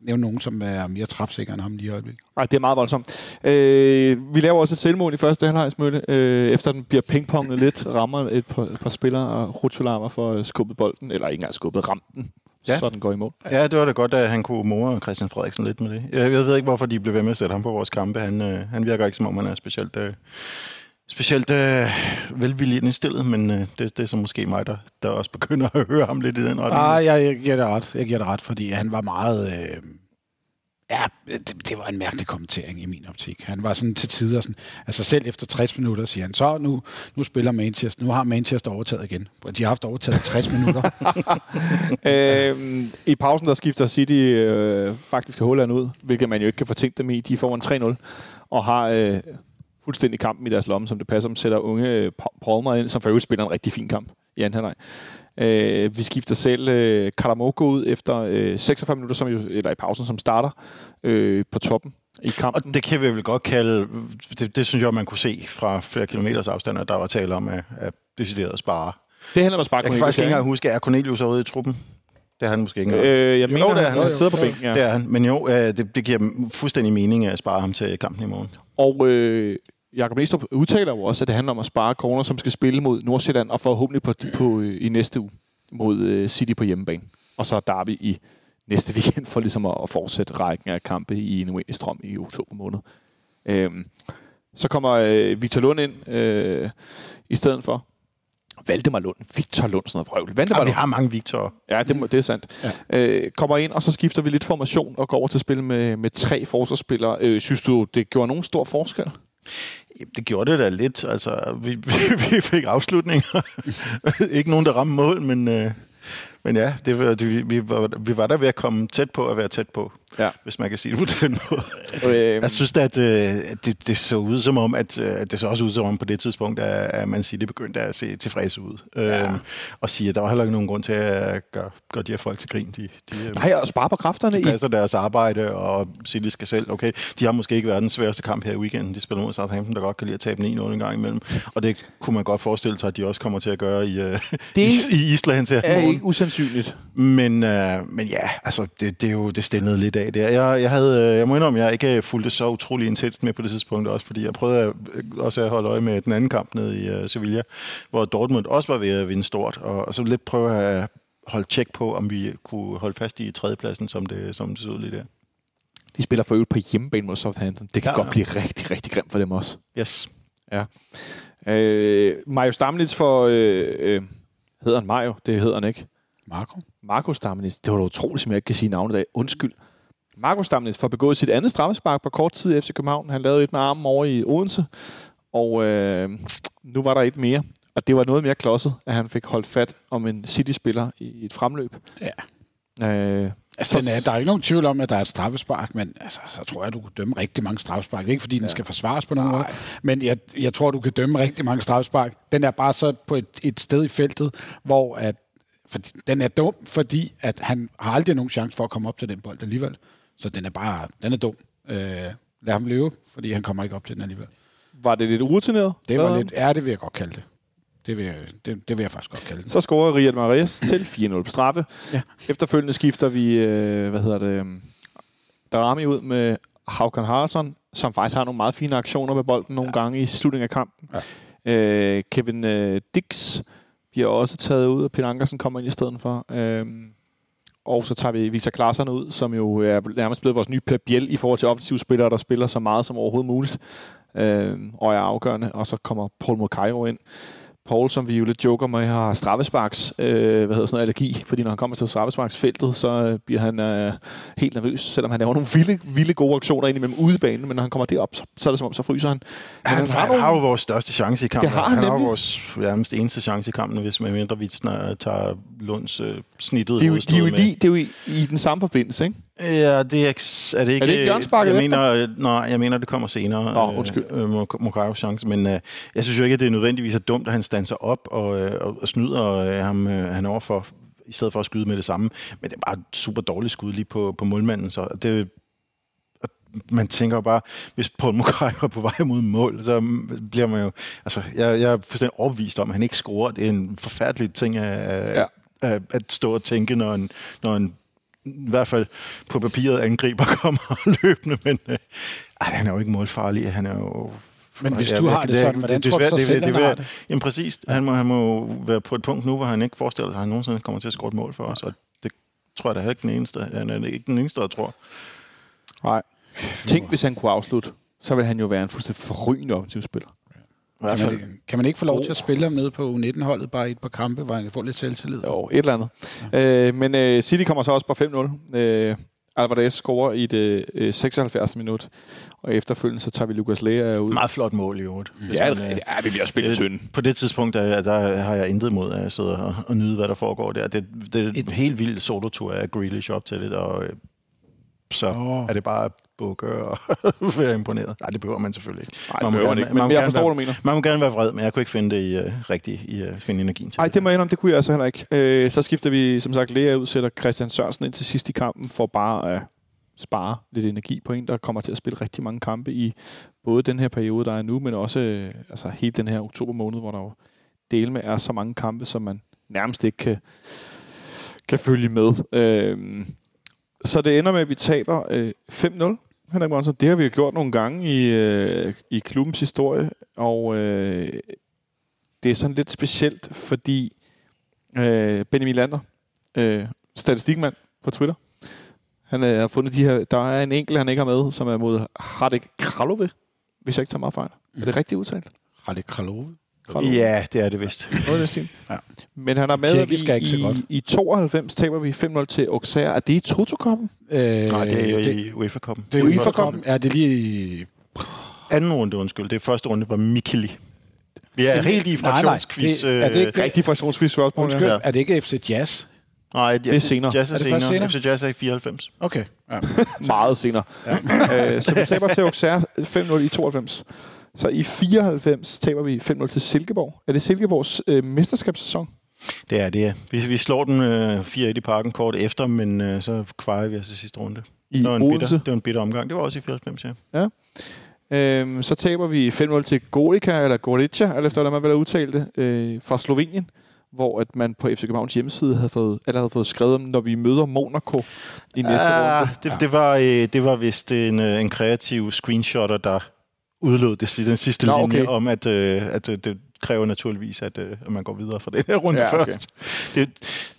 nævne nogen, som er mere træfsikker end ham lige i øjeblikket. Nej, det er meget voldsomt. Øh, vi laver også et selvmål i første halvlejsmølle, øh, efter den bliver pingponget lidt, rammer et par, et par spillere, og Rutscholamer får skubbet bolden, eller ikke engang skubbet, ramt den ja. så den går imod. Ja, det var da godt, at han kunne more Christian Frederiksen lidt med det. Jeg, jeg ved ikke, hvorfor de blev ved med at sætte ham på vores kampe. Han, øh, han virker ikke, som om han er specielt, øh, specielt øh, velvilligt indstillet, men øh, det, det er så måske mig, der, der også begynder at høre ham lidt i den retning. Ah, jeg, jeg giver det ret. Jeg giver det ret, fordi han var meget... Øh Ja, det, det var en mærkelig kommentering i min optik. Han var sådan til tider sådan, altså selv efter 60 minutter siger han, så nu, nu spiller Manchester, nu har Manchester overtaget igen. De har haft overtaget 60 (laughs) minutter. øhm, I pausen der skifter City øh, faktisk Holland ud, hvilket man jo ikke kan fortænke dem i. De får en 3-0 og har øh, fuldstændig kampen i deres lomme, som det passer dem, sætter unge øh, Palmer ind, som for øvrigt spiller en rigtig fin kamp i anden halvleg. Øh, vi skifter selv øh, Karamoko ud efter øh, 46 minutter, som jo, eller i pausen, som starter øh, på toppen i kampen. Og det kan vi vel godt kalde, det, det synes jeg, man kunne se fra flere kilometers afstand, at der var tale om at, at decideret spare Det handler om at sparke Jeg kan faktisk ikke engang huske, er Cornelius ude i truppen? Det er han måske ikke engang. Øh, jeg mener, Jo, det er han, han sidder på bænken, ja. Det er han. Men jo, øh, det, det giver fuldstændig mening at spare ham til kampen i morgen. Og øh, Jakob Næstrup udtaler jo også, at det handler om at spare corner, som skal spille mod Nordsjælland, og forhåbentlig på, på, øh, i næste uge mod øh, City på hjemmebane. Og så Derby i næste (laughs) weekend, for ligesom at, at fortsætte rækken af kampe i en strøm i oktober måned. Øhm, så kommer øh, Victor Lund ind øh, i stedet for. Valdemar Lund. Victor Lund, sådan noget vrøvl. Valdemar Ja, vi Lund. har mange Victor. Ja, det, må, det er sandt. Ja. Øh, kommer ind, og så skifter vi lidt formation og går over til at spille med, med tre forsvarsspillere. Øh, synes du, det gjorde nogen stor forskel? Det gjorde det da lidt. Altså, vi, (laughs) vi, vi fik afslutninger. (laughs) ikke nogen, der ramte mål, men, øh, men ja, det vi, vi, var, vi var der ved at komme tæt på at være tæt på, Ja. hvis man kan sige det på den måde. Øh, Jeg synes at øh, det, det så ud som om, at, øh, at det så også ud som om på det tidspunkt, at, at man siger, det begyndte at se tilfreds ud. Ja. Øhm, og sige, at der var heller ikke nogen grund til at gøre, gøre de her folk til grin. De, de, øh, nej, og spare på kræfterne de i... passer deres arbejde, og City skal selv. Okay, de har måske ikke været den sværeste kamp her i weekenden. De spiller mod Southampton, der godt kan lide at tabe 9-0 en gang imellem. Og det kunne man godt forestille sig, at de også kommer til at gøre i, uh, Det i, i Island til er morgen. ikke usandsynligt. Men, øh, men ja, altså, det, det, er jo, det stillede lidt af der. Jeg, jeg, havde, øh, jeg må indrømme, jeg ikke fulgte så utrolig intenst med på det tidspunkt også, fordi jeg prøvede at, øh, også at holde øje med den anden kamp nede i uh, Sevilla, hvor Dortmund også var ved at vinde stort, og, og så lidt prøve at holde tjek på, om vi kunne holde fast i tredjepladsen, som det, som det så ud lige der. De spiller for øvrigt på hjemmebane mod Southampton. Det kan Ja, ja, godt ja. blive rigtig, rigtig grimt for dem også. Yes. Øh, Mario Stamnitz for... Øh, øh, hedder han Mario? Det hedder han ikke. Marco? Marco Stamnitz. Det var da utroligt, som jeg ikke kan sige navnet i dag. Undskyld. Marco Stamnitz får begået sit andet straffespark på kort tid i FC København. Han lavede et med armen over i Odense. Og øh, nu var der et mere. Og det var noget mere klodset, at han fik holdt fat om en City-spiller i et fremløb. Ja. Øh, Altså, den er, der er ikke nogen tvivl om, at der er et straffespark, men altså, så tror jeg, du kan dømme rigtig mange straffespark. Ikke fordi den skal forsvares på nogen måde, men jeg, jeg tror, du kan dømme rigtig mange straffespark. Den er bare så på et, et sted i feltet, hvor at, fordi, den er dum, fordi at han har aldrig nogen chance for at komme op til den bold alligevel. Så den er bare, den er dum. Øh, lad ham løbe, fordi han kommer ikke op til den alligevel. var det lidt urutineret? Det var lidt, ja, det vil jeg godt kalde det. Det vil jeg, det, det vil jeg faktisk godt kalde det. Så scorer Riyad Mahrez til 4-0 på straffe. Ja. Efterfølgende skifter vi, øh, hvad hedder det, øh, Darami ud med Haukan Harson, som faktisk har nogle meget fine aktioner med bolden nogle ja. gange i slutningen af kampen. Ja. Øh, Kevin øh, Dix bliver også taget ud, og Peter Ankersen kommer ind i stedet for. Øh, og så tager vi Victor Klaassen ud, som jo er nærmest blevet vores nye Per Biel i forhold til offensivspillere, der spiller så meget som overhovedet muligt. Øh, og er afgørende. Og så kommer Paul Mokairo ind. Paul, som vi jo lidt joker med, har straffesparks, øh, hvad hedder sådan noget, allergi, fordi når han kommer til straffesparksfeltet, så øh, bliver han øh, helt nervøs, selvom han laver nogle vilde, vilde gode aktioner ind imellem ude i banen, men når han kommer derop, så, så er det som om, så fryser han. Men Han, han, nogle- har jo vores største chance i kampen. Det har han han har vores nærmest eneste chance i kampen, hvis med mindre vi tager Lunds øh, snittede det er jo, de er jo, de, det er jo i, i den samme forbindelse, ikke? Ja, det er, er det ikke... Er det ikke hjørnesparket jeg efter? mener, Nej, jeg mener, det kommer senere. Nå, undskyld. Øh, øh, Mokajos chance, men øh, jeg synes jo ikke, at det er nødvendigvis er dumt, at han standser op og, øh, og, og snyder øh, ham, øh, han over for, i stedet for at skyde med det samme. Men det er bare et super dårligt skud lige på, på målmanden, så det, man tænker jo bare, hvis Paul Mokayo er på vej mod mål, så bliver man jo... Altså, jeg, jeg er fuldstændig overbevist om, at han ikke scorer. Det er en forfærdelig ting at, ja. at, at stå og tænke, når en, når en i hvert fald på papiret angriber (laughs) kommer løbende, men øh, ej, han er jo ikke målfarlig. Han er jo... Men hvis du har det sådan, hvordan tror du svært- så selv, han vil- har det? Jamen præcis. Han må, han må være på et punkt nu, hvor han ikke forestiller sig, at han nogensinde kommer til at score et mål for os, og det tror jeg da heller ikke den eneste. Han er ikke den eneste, der tror. Nej. Tænk, hvis han kunne afslutte, så ville han jo være en fuldstændig forrygende offensiv spiller. I hvert Kan man, kan man ikke få lov til at spille ham ned på U19-holdet bare i et par kampe, hvor han kan få lidt selvtillid? Jo, et eller andet. Ja. Øh, men øh, City kommer så også på 5-0. Øh, Alvarez scorer i det øh, 76. minut, og efterfølgende så tager vi Lukas Lea ud. Meget flot mål i øvrigt. Ja, man, øh, ja, vi bliver spillet tynde. På det tidspunkt, der, der har jeg intet mod at sidde og, og nyde, hvad der foregår der. Det, det er en helt vild solotur af Grealish op til det, og øh, så Åh. er det bare at bukke og (laughs) være imponeret. Nej, det behøver man selvfølgelig ikke. Nej, Man det behøver man gerne- ikke, man men må jeg forstår, være- du mener. Man må gerne være vred, men jeg kunne ikke finde det i, uh, rigtigt i uh, finde energien til Nej, det må jeg indrømme, det kunne jeg altså heller ikke. Øh, så skifter vi, som sagt, Lea ud, sætter Christian Sørensen ind til sidst i kampen, for bare at spare lidt energi på en, der kommer til at spille rigtig mange kampe i både den her periode, der er nu, men også øh, altså hele den her oktober måned, hvor der jo dele med er så mange kampe, som man nærmest ikke kan, kan følge med. Øh, så det ender med, at vi taber øh, 5-0. Henrik Monsen, det har vi jo gjort nogle gange i, øh, i klubbens historie, og øh, det er sådan lidt specielt, fordi øh, Benjamin Lander, øh, statistikmand på Twitter, han øh, har fundet de her, der er en enkelt, han ikke har med, som er mod Hardik Kralove, hvis jeg ikke tager meget fejl. Mm. Er det rigtigt udtalt? Hardik Kralove? Kralove. Ja, det er det vist. Noget i den Ja. Men han er med, Tjekkisk er ikke så godt. i, i 92 taber vi 5-0 til Auxerre. Er det i Toto-koppen? Øh, Nej, det er jo det, i UEFA-koppen. det er UEFA UEFA-koppen. Ja, det er lige... i- Anden runde, undskyld. Det første runde var Mikili. Vi er helt i Nej, nej, fraktionsquiz. det- er det ikke- øh, Rigtig fraktionsvis spørgsmål. Undskyld, Ja. er det ikke FC Jazz? Nej, Det er senere. Jazz er, Er det senere. senere? FC Jazz er i 94. Okay. Ja. (laughs) Meget senere. Ja. øh, så vi taber til Auxerre 5-0 i 92. Så i 94 taber vi 5-0 til Silkeborg. Er det Silkeborgs øh, mesterskabssæson? Det er det. Vi, vi slår den øh, 4-1 i parken kort efter, men øh, så kvarer vi i sidste runde. I det var, en bitter, det var en bitter omgang. Det var også i 94, ja. Øhm, så taber vi 5-0 til Gorica, eller Gorica, eller efter, hvordan man vil have udtalt det, øh, fra Slovenien, hvor at man på FC Københavns hjemmeside havde fået, eller havde fået skrevet om, når vi møder Monaco i næste ah, runde. det, det, var, øh, det var vist en, øh, en kreativ screenshotter, der udlod det, den sidste Nå, okay. linje om, at, øh, at øh, det kræver naturligvis, at, øh, at man går videre fra den her runde Ja, okay. først. Det,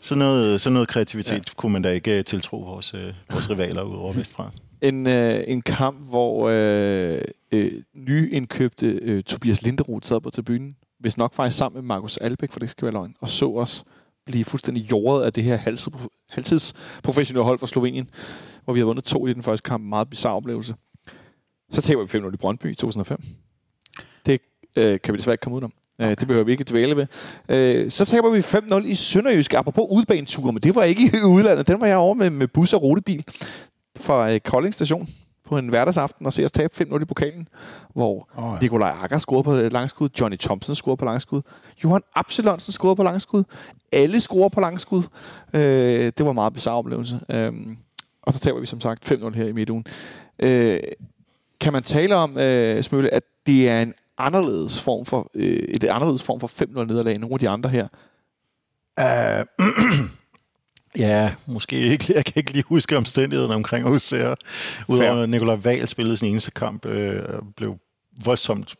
sådan, noget, sådan noget kreativitet ja. kunne man da ikke øh, tiltro vores, øh, vores rivaler ud over vestfra. En, øh, en kamp, hvor øh, øh, nyindkøbte øh, Tobias Linderoth sad på tribunen, hvis nok faktisk sammen med Markus Albæk, for det skal være løgn, og så os blive fuldstændig jordet af det her halvtids- halvtidsprofessionelle hold fra Slovenien, hvor vi havde vundet to i den første kamp. Meget bizarre oplevelse. Så taber vi 5-0 i Brøndby i 2005. Det øh, kan vi desværre ikke komme udenom. Okay. Det behøver vi ikke dvæle ved. Øh, så taber vi 5-0 i Sønderjysk, apropos udbaneture, men det var ikke (laughs) i udlandet. Den var jeg over med, med bus og rutebil fra øh, Kolding station på en hverdagsaften og se os tabe 5-0 i pokalen, hvor oh, ja. Nikolaj Akker scorede på øh, langskud, Johnny Thompson scorede på langskud, Johan Absalonsen scorede på langskud, alle scorer på langskud. Øh, det var en meget bizarre oplevelse. Øh, og så taber vi som sagt 5-0 her i midtugen. Øh, kan man tale om, øh, Smølle, at det er en anderledes form for, øh, et anderledes form for 5-0 nederlag end nogle af de andre her? Uh, (clears throat) ja, måske ikke. Jeg kan ikke lige huske omstændighederne omkring Auxerre. Udover at Nikolaj Wahl spillede sin eneste kamp, øh, blev voldsomt,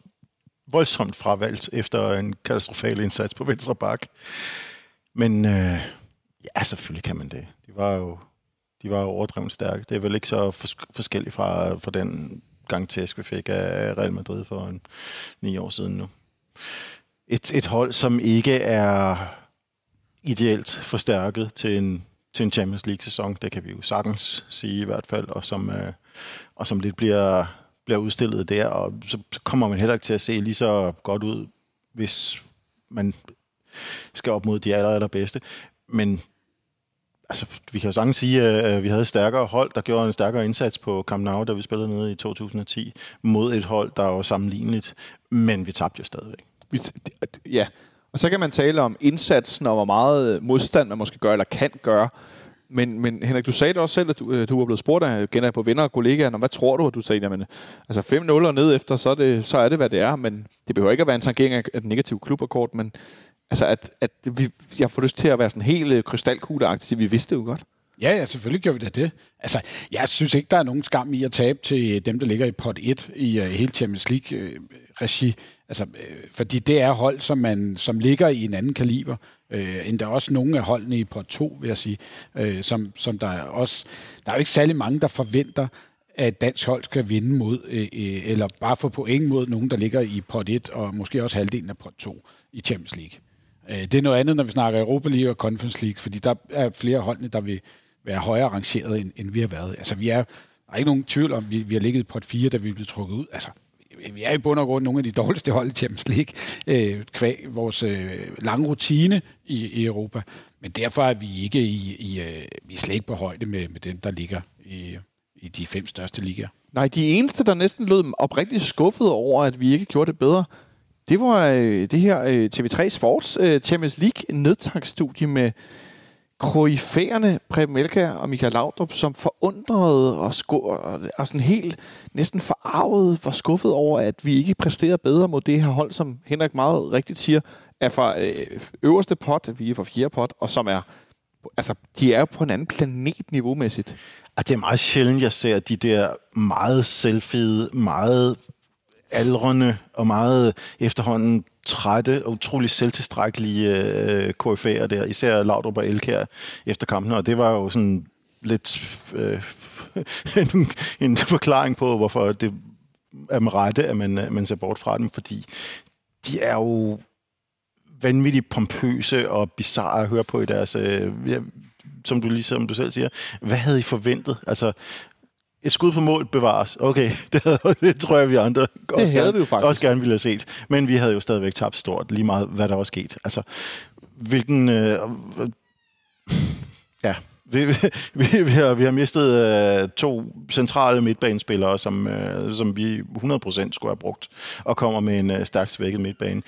voldsomt fravalgt efter en katastrofal indsats på venstre bak. Men øh, ja, selvfølgelig kan man det. De var jo, de var jo overdrevet stærke. Det er vel ikke så fors- forskelligt fra, fra den gang tæsk, vi fik af Real Madrid for en, ni år siden nu. Et, et hold, som ikke er ideelt forstærket til en, til en Champions League-sæson. Det kan vi jo sagtens sige i hvert fald, og som, øh, og som lidt bliver, bliver udstillet der, og så, så kommer man heller ikke til at se lige så godt ud, hvis man skal op mod de aller, allerbedste. Men altså, vi kan jo sagtens sige, at vi havde stærkere hold, der gjorde en stærkere indsats på Camp Nou, da vi spillede nede i 2010, mod et hold, der var sammenligneligt, men vi tabte jo stadigvæk. Vi Ja, og så kan man tale om indsatsen og hvor meget øh, modstand man måske gør eller kan gøre. Men, men Henrik, du sagde det også selv, at du, du var blevet spurgt af gennem på venner og kollegaer, "Nå, hvad tror du? at du sagde, jamen, altså 5-0 og ned efter, så er, det, så er det, hvad det er. Men det behøver ikke at være en tangering af af den negative klubrekord, men altså, at, at vi, jeg får lyst til at være sådan helt øh, krystalkugleagtig, så vi vidste jo godt. Ja, ja, selvfølgelig gjorde vi da det. Altså, jeg synes ikke, der er nogen skam i at tabe til øh, dem, der ligger i pot 1 i uh, hele Champions League-regi. altså, uh, fordi det er hold, som, man, som ligger i en anden kaliber. uh, end der er også nogle af holdene i pot 2, vil jeg sige. uh, som, som der er også... Der er jo ikke særlig mange, der forventer, at dansk hold skal vinde mod, øh, eller bare få point mod nogen, der ligger i pot 1, og måske også halvdelen af pot 2 i Champions League. Øh, det er noget andet, når vi snakker Europa League og Conference League, fordi der er flere holdene, der vil være højere rangeret, end, end vi har været. Altså, vi er, der er ikke nogen tvivl om, vi, vi har ligget på et 4, da vi blev trukket ud. Altså, vi er i bund og grund nogle af de dårligste hold i Champions League, øh, kvæg vores øh, lange rutine i, i Europa. Men derfor er vi ikke i, i øh, vi er slet ikke på højde med, med dem, der ligger i, i de fem største ligaer. Nej, de eneste, der næsten lød oprigtigt skuffet over, at vi ikke gjorde det bedre, det var øh, det her øh, TV3 Sports øh, Champions League nedtagsstudie med kroifærerne Preben Elkær og Michael Laudrup, som forundrede og, sko- og, og sådan helt næsten forarvet, var skuffet over, at vi ikke præsterer bedre mod det her hold, som Henrik meget rigtigt siger, er fra øh, øverste pot, vi er fra fjerde pot, og som er, altså, de er jo på en anden planet niveaumæssigt. At det er meget sjældent, jeg ser de der meget selvfede, meget aldrende og meget efterhånden trætte og utrolig selvtilstrækkelige øh, KFA'er der, især Laudrup og Elkær efter kampen, og det var jo sådan lidt øh, (laughs) en, en forklaring på, hvorfor det er med rette, at man, man ser bort fra dem, fordi de er jo vanvittigt pompøse og bizarre at høre på i deres... Øh, ja, som du ligesom du selv siger, hvad havde I forventet? Altså, et skud på mål bevares. Okay, (laughs) det, havde, det tror jeg, vi andre det også, havde gerne, vi jo faktisk. også gerne ville have set. Men vi havde jo stadigvæk tabt stort, lige meget hvad der var sket. Altså, hvilken... Øh, (laughs) ja, vi, vi, vi, har, vi har mistet øh, to centrale midtbanespillere, som, øh, som vi 100% skulle have brugt, og kommer med en øh, stærkt svækket midtbane.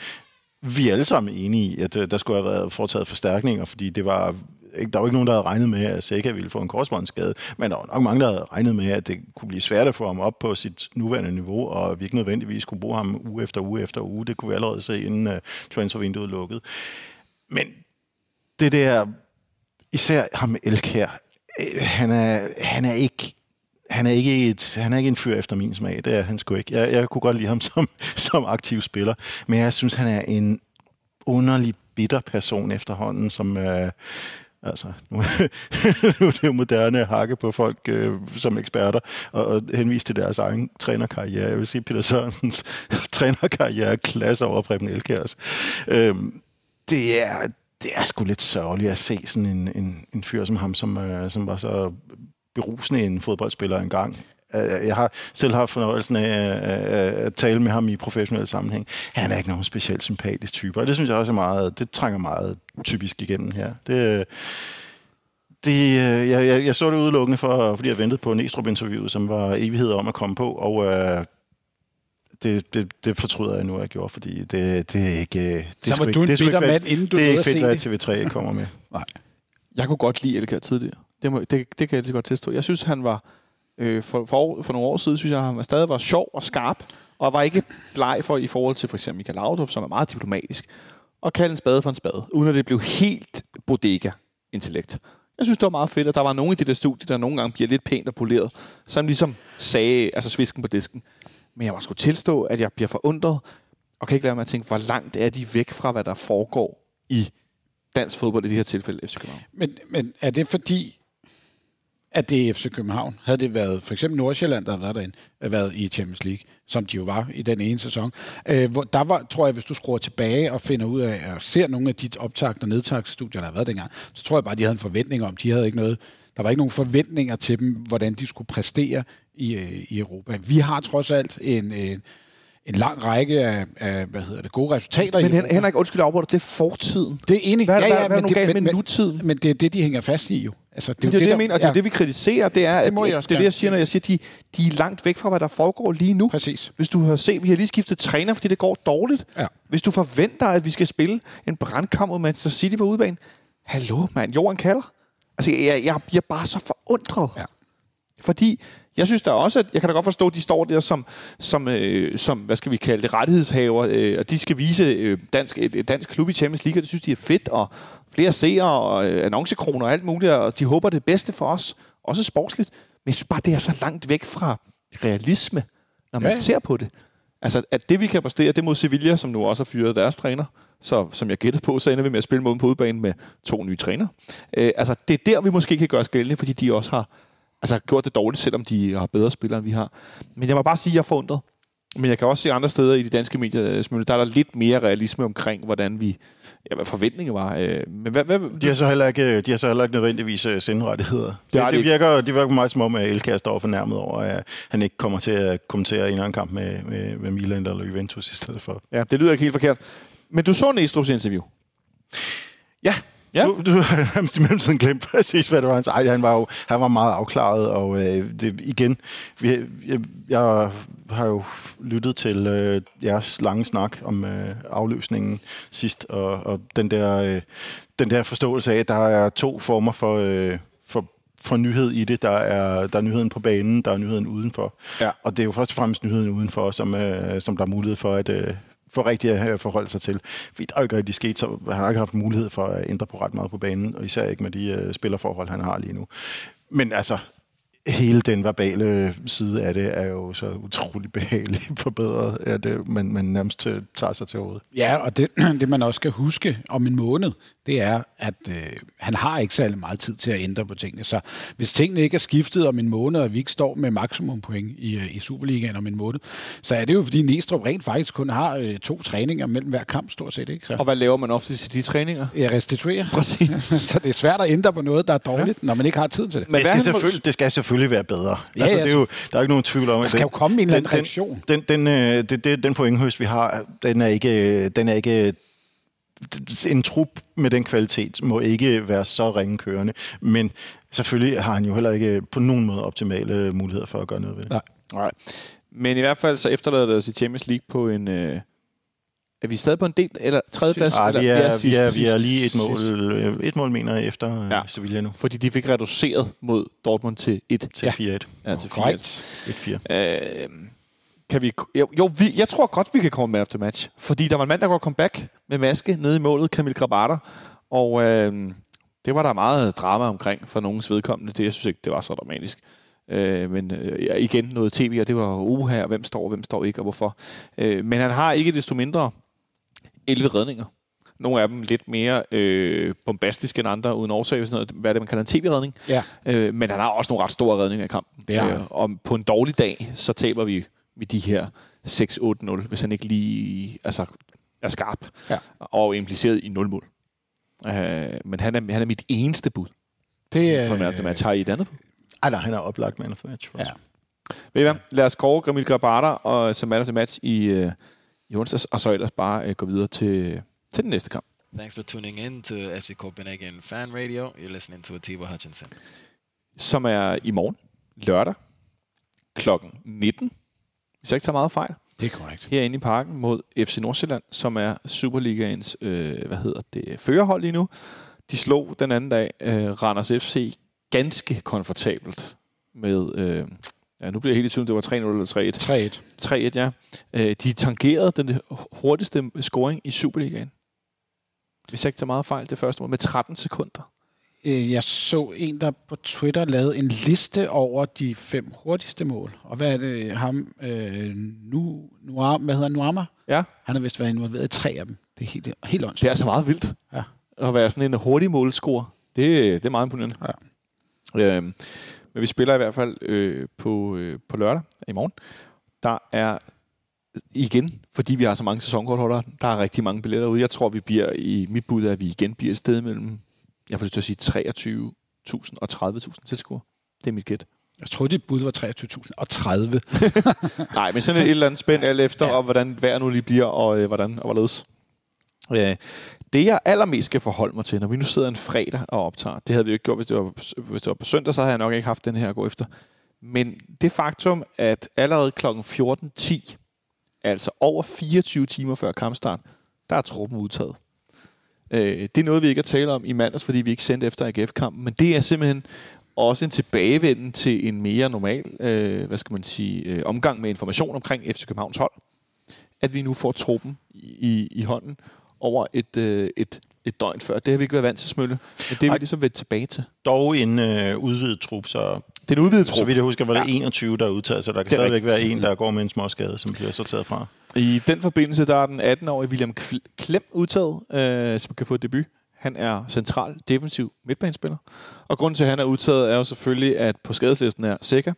Vi er alle sammen enige i, at øh, der skulle have været foretaget forstærkninger, fordi det var ikke, der var ikke nogen, der havde regnet med, at Seca ville få en korsbåndsskade, men der var nok mange, der havde regnet med, at det kunne blive svært at få ham op på sit nuværende niveau, og vi ikke nødvendigvis kunne bruge ham uge efter uge efter uge. Det kunne vi allerede se, inden uh, transfervinduet lukkede. Men det der, især ham Elkær, øh, han er, han er ikke han er ikke et, han er ikke en fyr efter min smag. Det er han sgu ikke. Jeg, jeg kunne godt lide ham (laughs) som, som aktiv spiller, men jeg synes, han er en underlig bitter person efterhånden, som, øh, Altså, nu, (laughs) nu er det jo moderne hakke på folk øh, som eksperter, og, og henvise til deres egen trænerkarriere. Jeg vil sige, Peter Sørensens (laughs) trænerkarriere klasse over Preben Elkærs. Altså, øhm, det er, det er sgu lidt sørgeligt at se sådan en, en, en fyr som ham, som, øh, som var så berusende en fodboldspiller engang. Øh, jeg har selv haft fornøjelsen af at tale med ham i professionel sammenhæng. Han er ikke nogen specielt sympatisk type, og det synes jeg også er meget, det trænger meget typisk igennem her. Det, det, øh, jeg, jeg, jeg så det udelukkende, for, fordi jeg ventede på Næstrup-interviewet, som var evighed om at komme på, og øh, det, det, det fortryder jeg nu, at jeg gjorde, fordi det, det er ikke... Det så var du en bitter mand, inden du Det er ikke fedt, hvad TV3 kommer med. (laughs) Nej. Jeg kunne godt lide Elkær tidligere. Det, må, det, det kan jeg lige godt tilstå. Jeg synes, han var øh, for, for, for nogle år siden, synes jeg, han var stadig var sjov og skarp, og var ikke bleg for i forhold til for eksempel Michael Laudrup, som er meget diplomatisk, og kalde en spade for en spade, uden at det blev helt bodega-intellekt. Jeg synes, det var meget fedt, at der var nogen i det der studie, der nogle gange bliver lidt pænt og poleret, som ligesom sagde, altså svisken på disken. Men jeg må sgu tilstå, at jeg bliver forundret, og kan ikke lade mig at tænke, hvor langt er de væk fra, hvad der foregår i dansk fodbold i det her tilfælde, FC København. Men, men er det fordi, at det er FC København. Havde det været for eksempel Nordsjælland, der havde været, derinde, øh, været i Champions League, som de jo var i den ene sæson, øh, hvor der var, tror jeg, hvis du skruer tilbage og finder ud af, og ser nogle af dit optagt- og nedtagsstudier, der har været dengang, så tror jeg bare, de havde en forventning om, de havde ikke noget, der var ikke nogen forventninger til dem, hvordan de skulle præstere i, øh, i Europa. Vi har trods alt en, en en lang række af, af hvad hedder det, gode resultater. Men Hen- Henrik, undskyld, jeg det er fortiden. Det er enig. Hvad, ja, ja, ja, hvad er men, galt men, med nutiden? Men det er det, de hænger fast i jo. Altså, det, er det, det, det, jeg mener, og det er ja. det, vi kritiserer, det er, det, må at, jeg det, det er det, jeg siger, når jeg siger, de, de er langt væk fra, hvad der foregår lige nu. Præcis. Hvis du har set, vi har lige skiftet træner, fordi det går dårligt. Ja. Hvis du forventer, at vi skal spille en brandkamp mod Manchester City på udbanen, hallo mand, jorden kalder. Altså, jeg, jeg bliver bare så forundret. Ja. Fordi jeg synes da også, at jeg kan da godt forstå, at de står der som, som, øh, som hvad skal vi kalde det, rettighedshaver, øh, og de skal vise øh, dansk, et, dansk klub i Champions League, og det synes de er fedt, og flere seere og øh, annoncekroner og alt muligt, og de håber det bedste for os, også sportsligt. Men jeg synes bare, det er så langt væk fra realisme, når man ja. ser på det. Altså, at det vi kan præstere, det mod Sevilla, som nu også har fyret deres træner, så som jeg gættede på, så ender vi med at spille mod på udbanen med to nye træner. Øh, altså, det er der, vi måske kan gøre skældende, fordi de også har altså, gjort det dårligt, selvom de har bedre spillere, end vi har. Men jeg må bare sige, at jeg er forundret. Men jeg kan også se andre steder i de danske medier, der er der lidt mere realisme omkring, hvordan vi, ja, hvad forventningen var. Øh, men hvad, hvad, de, har så heller ikke, de har så heller ikke nødvendigvis sendrettigheder. Det, det, det, virker, det virker meget som om, at Elkær står fornærmet over, at han ikke kommer til at kommentere en anden kamp med, med, med Milan eller Juventus i stedet for. Ja, det lyder ikke helt forkert. Men du så Næstrup's interview? Ja, Ja. Du, du har (laughs) nærmest i mellemtiden glemt præcis, hvad det var. Ej, han var jo han var meget afklaret, og øh, det, igen, vi, jeg, jeg har jo lyttet til øh, jeres lange snak om øh, afløsningen sidst, og, og den, der, øh, den der forståelse af, at der er to former for... Øh, for for nyhed i det. Der er, der er nyheden på banen, der er nyheden udenfor. Ja. Og det er jo først og fremmest nyheden udenfor, som, øh, som der er mulighed for at, øh, for rigtig at øh, forholde sig til. Fordi der er jo ikke rigtig sket, så han har ikke haft mulighed for at ændre på ret meget på banen, og især ikke med de øh, spillerforhold, han har lige nu. Men altså, hele den verbale side af det er jo så utrolig behageligt (laughs) forbedret, at det, man, man nærmest tager sig til hovedet. Ja, og det, (clears throat) det man også skal huske om en måned, det er, at øh, han har ikke særlig meget tid til at ændre på tingene. Så hvis tingene ikke er skiftet om en måned, og vi ikke står med maksimumpoint i, øh, i Superligaen om en måned, så er det jo, fordi Næstrup rent faktisk kun har øh, to træninger mellem hver kamp, stort set. Ikke? Så Og hvad laver man ofte til de træninger? jeg restituerer. Præcis. (laughs) så det er svært at ændre på noget, der er dårligt, ja. når man ikke har tid til det. Men det, skal selvfølgelig, det skal selvfølgelig være bedre. Ja, altså, det er jo, der er ikke nogen tvivl om, Der at skal den- jo komme en eller anden den- reaktion. Den, den, øh, det, det, den pointhøst, vi har, den er ikke, den er ikke en trup med den kvalitet må ikke være så ringe kørende, men selvfølgelig har han jo heller ikke på nogen måde optimale muligheder for at gøre noget ved det. Nej. Nej. Men i hvert fald så efterlader det os i Champions League på en... Øh, er vi stadig på en del, eller tredjeplads? Ah, eller, vi, er, vi, sidst, er, vi er lige et mål, sidst. øh, et mål mener jeg, efter Ja. ja. Sevilla nu, Fordi de fik reduceret mod Dortmund til 1. til 4-1. Ja, til 4. Korrekt. 1-4. Øh, kan vi, jo, jo vi, jeg tror godt, vi kan komme med after match. Fordi der var en mand, der går comeback med maske nede i målet, Kamil Grabater. Og øh, det var der meget drama omkring for nogens vedkommende. Det, jeg synes ikke, det var så dramatisk. Øh, men øh, ja, igen noget tv, og det var uha, her, hvem står, hvem står ikke, og hvorfor. Øh, men han har ikke desto mindre 11 redninger. Nogle af dem lidt mere øh, bombastiske end andre, uden årsag, sådan noget, hvad er det, man kalder en tv-redning. Ja. Øh, men han har også nogle ret store redninger i kampen. Han. øh, og på en dårlig dag, så taber vi med de her 6-8-0, hvis han ikke lige altså, er skarp Ja. og impliceret i 0 mål. Øh, men han er, han er mit eneste bud Det, på en man the match. Har I et andet bud? Ej, nej, han er oplagt man of the match. Ja. ja. Ved I hvad? Lad os kåre Gramil Grabater og som man of the match i, øh, i onsdags, og så ellers bare øh, gå videre til, til den næste kamp. Thanks for tuning in to FC Copenhagen Fan Radio. You're listening to Atiba Hutchinson. som er i morgen, lørdag, klokken 19. Hvis jeg ikke tager meget fejl. det er korrekt. Herinde i parken mod FC Nordsjælland, som er Superligaens, øh, hvad hedder det, førerhold lige nu. De slog den anden dag øh, Randers FC ganske komfortabelt med, øh, ja nu bliver jeg helt i tvivl, det var 3-0 eller 3-1. 3-1. 3-1, ja. Øh, de tangerede den hurtigste scoring i Superligaen. Hvis jeg ikke tager meget fejl, det første mål, med 13 sekunder. Øh, Jeg så en, der på Twitter lavede en liste over de fem hurtigste mål. Og hvad er det, ham, øh, nu, nu, hvad hedder Nuama? Ja, Han har vist været involveret i tre af dem. Det er helt, helt det åndssvagt. er altså meget vildt. Ja. At være sådan en hurtig målscorer. Det, det er meget imponerende. Ja. Øhm, men vi spiller i hvert fald øh, på, øh, på lørdag i morgen. Der er igen, fordi vi har så mange sæsonkortholdere, der er rigtig mange billetter ude. Jeg tror, vi bliver i mit bud, er, at vi igen bliver et sted mellem, jeg får lyst til at sige 23.000 og 30.000 tilskuere. Det er mit gæt. Jeg tror, dit bud var 23.030. (laughs) Nej, men sådan et, et eller andet spænd alt efter, Ja. ja. og hvordan vejret nu lige bliver, og øh, hvordan og hvorledes. Øh, det, jeg allermest skal forholde mig til, når vi nu sidder en fredag og optager, det havde vi jo ikke gjort, hvis det var, hvis det var på søndag, så havde jeg nok ikke haft den her at gå efter. Men det faktum, at allerede kl. 14.10, altså over 24 timer før kampstart, der er truppen udtaget. Øh, det er noget, vi ikke har talt om i mandags, fordi vi ikke sendte efter AGF-kampen, men det er simpelthen også en tilbagevenden til en mere normal, øh, hvad skal man sige, øh, omgang med information omkring FC Københavns hold. At vi nu får truppen i, i hånden over et, øh, et, et døgn før. Det har vi ikke været vant til, Smølle. Men det er vi ligesom vendt tilbage til. Dog en øh, udvidet trup, så Det er en udvidet så trup. vidt jeg husker, var det Ja. 21, der er udtaget, så der kan stadigvæk rigtigt. være en, der går med en småskade, som bliver sorteret fra. I den forbindelse, der er den 18-årige William Kl- Klem udtaget, øh, som kan få debut. Han er central defensiv midtbanespiller. Og grunden til, at han er udtaget, er jo selvfølgelig, at på skadeslisten er Sækker,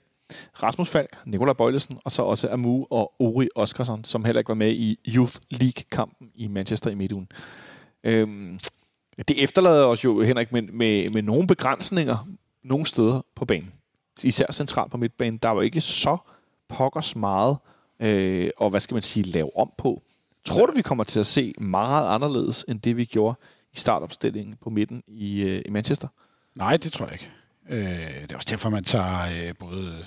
Rasmus Falk, Nikolaj Bøjlesen, og så også Amu og Ori Oskarsson, som heller ikke var med i Youth League-kampen i Manchester i midtugen. Øhm, det efterlader os jo, Henrik, med, med, med nogle begrænsninger nogle steder på banen. Især centralt på midtbanen. Der var ikke så pokkers meget, øh, og hvad skal man sige, lave om på. Tror du, vi kommer til at se meget anderledes, end det vi gjorde i startopstillingen på midten i, øh, i Manchester? Nej, det tror jeg ikke. Øh, det er også derfor, man tager øh, både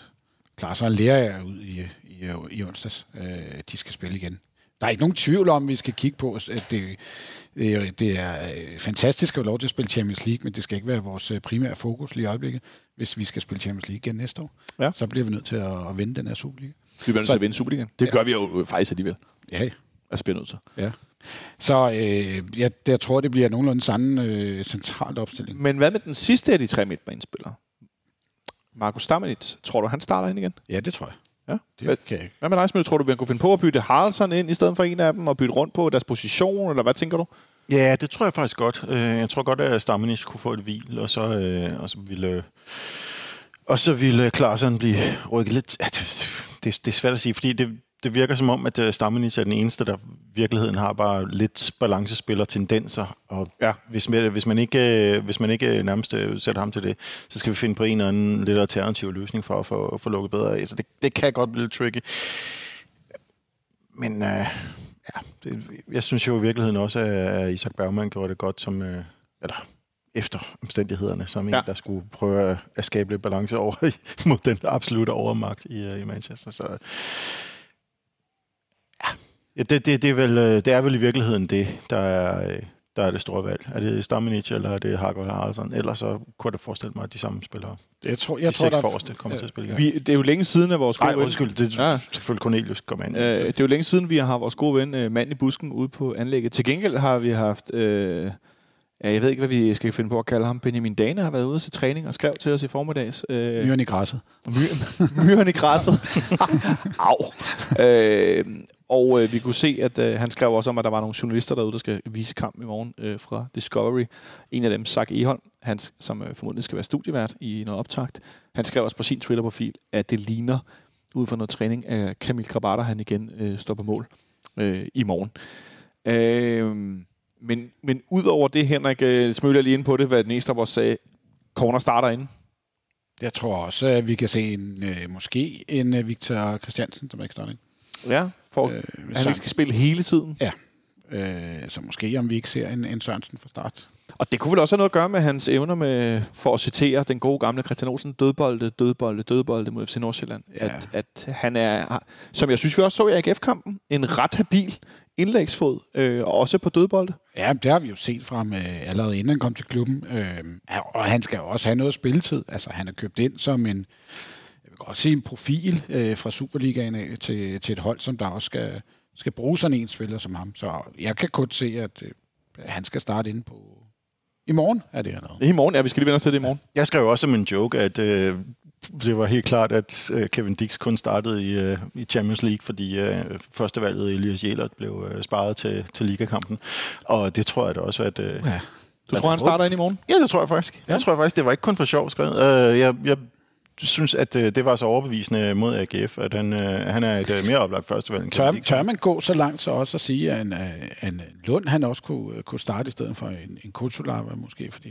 Klaas og Lerager ud i, i, i onsdags. Øh, de skal spille igen. Der er ikke nogen tvivl om, at vi skal kigge på, at det, det, det er øh, fantastisk at have lov til at spille Champions League, men det skal ikke være vores øh, primære fokus lige i øjeblikket, hvis vi skal spille Champions League igen næste år. Ja. Så bliver vi nødt til at, at vinde den her Superliga. Vi bliver nødt til at vinde Superligaen. Det Ja. gør vi jo faktisk alligevel. Ja, Altså bliver nødt til. ja. Så øh, jeg, jeg tror, det bliver nogenlunde samme øh, centralt opstilling. Men hvad med den sidste af de tre midtbanespillere? Markus Stammenit, tror du, han starter ind igen? Ja, det tror jeg. Ja. Hvad, Det kan jeg. hvad med dig, Smølle? Tror du, vi kunne finde på at bytte Haraldsson ind i stedet for en af dem, og bytte rundt på deres position, eller hvad tænker du? Ja, det tror jeg faktisk godt. Øh, Jeg tror godt, at Stammenis kunne få et hvil, og så, øh, og så ville... Og så ville Klaasen blive rykket lidt... Det, det er svært at sige, fordi det, det virker som om, at øh, Stammenis er den eneste, der virkeligheden har bare lidt balancespiller tendenser. Og Ja. hvis, man, hvis, man ikke, øh, hvis man ikke nærmest øh, sætter ham til det, så skal vi finde på en eller anden lidt alternativ løsning for at få, få lukket bedre af. Så det, det kan godt blive lidt tricky. Men øh, ja, det, jeg synes jo i virkeligheden også, at Isak Bergman gjorde det godt som, øh, eller efter omstændighederne, som en, Ja. der skulle prøve at, at skabe lidt balance over (laughs) mod den absolute overmagt i, i Manchester. Så ja, ja det, det, det, er vel, øh, det er vel i virkeligheden det, der er, øh, der er det store valg. Er det Stamenic, eller er det Hargaard Haraldsson? Ellers så kunne jeg da forestille mig, at de samme spillere, Jeg tror, de jeg tror, seks der, forreste, kommer til at spille igen. Vi, det er jo længe siden, at vores Nej, gode ven, undskyld, det er Ja. ja. selvfølgelig Cornelius kommer ind. øh, det er jo længe siden, vi har haft vores gode ven, øh, mand i busken, ude på anlægget. Til gengæld har vi haft... Øh, ja, jeg ved ikke, hvad vi skal finde på at kalde ham. Benjamin Dane har været ude til træning og skrev til os i formiddags. Øh, myren i græsset. My- (laughs) myren i græsset. (laughs) Au. Øh, og øh, vi kunne se, at øh, han skrev også om, at der var nogle journalister derude, der skal vise kamp i morgen øh, fra Discovery. En af dem, Zach Eholm, han, som øh, formodentlig skal være studievært i noget optakt, han skrev også på sin Twitter-profil, at det ligner, ud fra noget træning, at Kamil Krabater, han igen øh, står på mål øh, i morgen. Øh, men, men ud over det, Henrik, øh, smøler lige ind på det, hvad af os sagde, corner starter inde. Jeg tror også, at vi kan se en, øh, måske en øh, Victor Christiansen, som ikke starter ind. Ja, for Øh, øh, han ikke skal spille hele tiden. Øh, så måske om vi ikke ser en, en Sørensen fra start. Og det kunne vel også have noget at gøre med hans evner med, for at citere den gode gamle Christian Olsen, dødbolde, dødbolde, dødbolde mod FC Nordsjælland. Ja. Ja. At, at han er, som jeg synes vi også så i AGF-kampen, en ret habil indlægsfod, øh, og også på dødbolde. Ja, det har vi jo set fra ham øh, allerede inden han kom til klubben. Øh, ja, og han skal jo også have noget spilletid. Altså, han er købt ind som en, godt sige, en profil øh, fra Superligaen af til, til et hold, som der også skal, skal bruge sådan en spiller som ham. Så jeg kan kun se, at øh, han skal starte inde på... I morgen er det allerede. Det er i morgen, ja, vi skal lige vende os til det i morgen. Jeg skrev også som en joke, at øh, det var helt klart, at øh, Kevin Dix kun startede i, øh, i Champions League, fordi øh, førstevalget Elias Jelert blev øh, sparet til, til ligakampen. Og det tror jeg da også, at... Øh, Ja. Du tror, han starter ind i morgen? Ja, det tror jeg faktisk. Ja. Ja. Det tror jeg faktisk. Det var ikke kun for sjov skrevet. Øh, jeg, jeg synes, at øh, det var så overbevisende mod AGF, at han, øh, han er et øh, mere oplagt førstevalg Tør, Dix. tør man gå så langt så også at sige, at en, en Lund han også kunne, kunne starte i stedet for en, en Kutsulava måske? Fordi,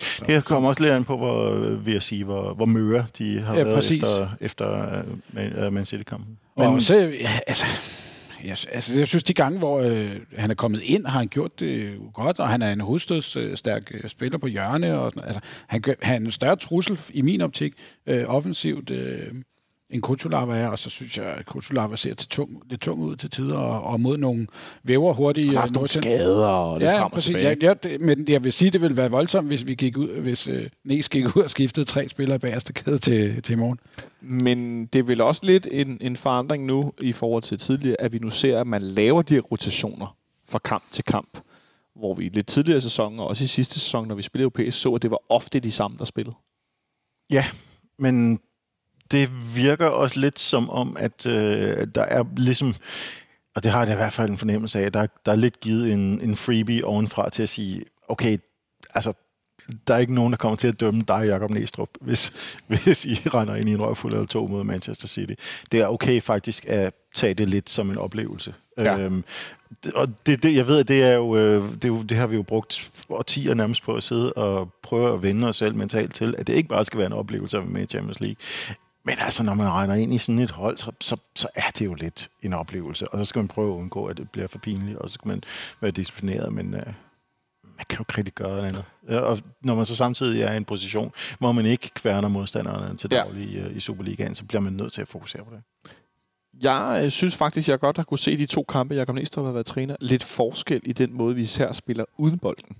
så, Det kommer også lidt an på, hvor, vil jeg sige, hvor, hvor møre de har Ja, været præcis. efter, efter øh, Man, City-kampen. Men også, ja, altså, jeg, altså, jeg synes, de gange, hvor øh, han er kommet ind, har han gjort det godt, og han er en hovedstødsstærk øh, spiller på hjørne. Og, sådan- altså, han, han er en større trussel i min optik, øh, offensivt, øh, end Kutsulava er, og så synes jeg, at Kutsulava ser til tung, lidt tung ud til tider, og, og mod nogle væver hurtige har øh, haft nogle Nordsjælland- skader og lidt Ja, frem og præcis. Ja, ja, det, men jeg vil sige, det ville være voldsomt, hvis vi gik ud, hvis øh, Næs gik ud og skiftede tre spillere bagerste kæde til, til i morgen. Men det er vel også lidt en, en forandring nu i forhold til tidligere, at vi nu ser, at man laver de rotationer fra kamp til kamp. Hvor vi i lidt tidligere sæsoner, og også i sidste sæson, når vi spillede europæisk, så at det var ofte de samme, der spillede. Ja, men det virker også lidt som om, at øh, der er ligesom, og det har jeg i hvert fald en fornemmelse af, der, der er lidt givet en, en freebie ovenfra til at sige, okay, altså, der er ikke nogen, der kommer til at dømme dig, Jacob Næstrup, hvis, (laughs) hvis I render ind i en røvfuld eller to mod Manchester City. Det er okay faktisk at tage det lidt som en oplevelse. Ja. Øhm, og det, det, jeg ved, at det er, jo, øh, det, er jo, det har vi jo brugt årtier nærmest på at sidde og prøve at vende os selv mentalt til, at det ikke bare skal være en oplevelse at med i Champions League. Men altså, når man regner ind i sådan et hold, så, så, så er det jo lidt en oplevelse. Og så skal man prøve at undgå, at det bliver for pinligt, og så skal man være disciplineret. Men øh, man kan jo ikke rigtig gøre andet. Og når man så samtidig er i en position, hvor man ikke kværner modstanderne til daglig ja. i, i Superligaen, så bliver man nødt til at fokusere på det. Jeg øh, synes faktisk, jeg godt har kunne se de to kampe, Jakob Næstrup har været træner, lidt forskel i den måde, vi især spiller uden bolden.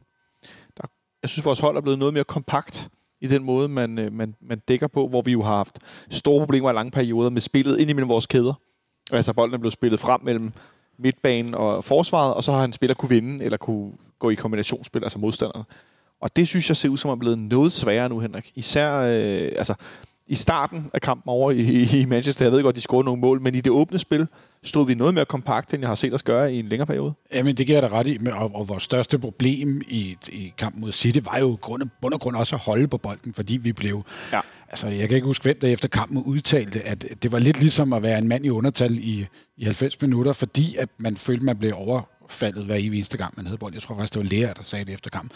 Der, jeg synes, vores hold er blevet noget mere kompakt i den måde, man, øh, man, man dækker på, hvor vi jo har haft store problemer i lange perioder med spillet ind imellem vores kæder. Altså bolden er blevet spillet frem mellem midtbanen og forsvaret, og så har en spiller kunne vinde, eller kunne gå i kombinationsspil, altså modstanderne. Og det synes jeg ser ud som er blevet noget sværere nu, Henrik. Især, øh, altså, i starten af kampen over i, i Manchester, jeg ved godt, de scorede nogle mål, men i det åbne spil stod vi noget mere kompakt, end jeg har set os gøre i en længere periode. Jamen, det giver jeg da ret i, og, og vores største problem i, i kampen mod City var jo grund, bund og grund også at holde på bolden, fordi vi blev... Ja. Altså, jeg kan ikke huske, hvem der efter kampen udtalte, at det var lidt ligesom at være en mand i undertal i, i 90 minutter, fordi at man følte, man blev overfaldet hver eneste gang, man havde bolden. Jeg tror faktisk, det var Lea, der sagde det efter kampen.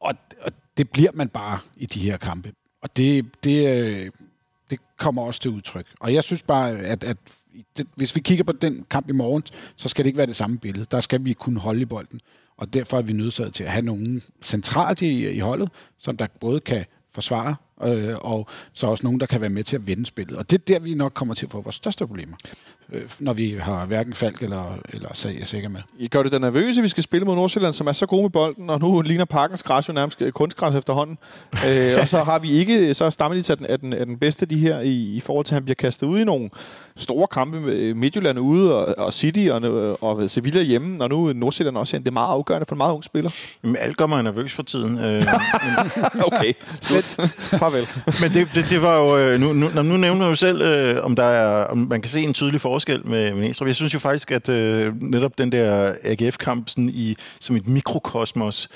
Og, og det bliver man bare i de her kampe. Og det, det, øh, det kommer også til udtryk. Og jeg synes bare, at, at det, hvis vi kigger på den kamp i morgen, så skal det ikke være det samme billede. Der skal vi kunne holde i bolden. Og derfor er vi nødsaget til at have nogen centralt i, i holdet, som der både kan forsvare, øh, og så også nogen, der kan være med til at vende spillet. Og det er der, vi nok kommer til at få vores største problemer, øh, når vi har hverken Falk eller, eller Sag sikker med. I gør det da nervøse, vi skal spille mod Nordsjælland, som er så gode med bolden, og nu ligner Parkens græs jo nærmest kunstgræs efterhånden. øh, og så har vi ikke, så stammer de den, er den bedste de her i, i forhold til, at han bliver kastet ud i nogle store kampe med Midtjylland ude, og, og City og, og Sevilla hjemme, og nu Nordsjælland også. Det er meget afgørende for en meget ung spiller. Jamen, alt gør mig nervøs for tiden. Øh, (laughs) okay, (laughs) Farvel. (laughs) Men det, det, det var jo... Øh, nu, nu, nu nævner du jo selv, øh, om, der er, om man kan se en tydelig forskel med, med Næstrup. Jeg synes jo faktisk, at øh, netop den der AGF-kamp sådan i, som et mikrokosmos,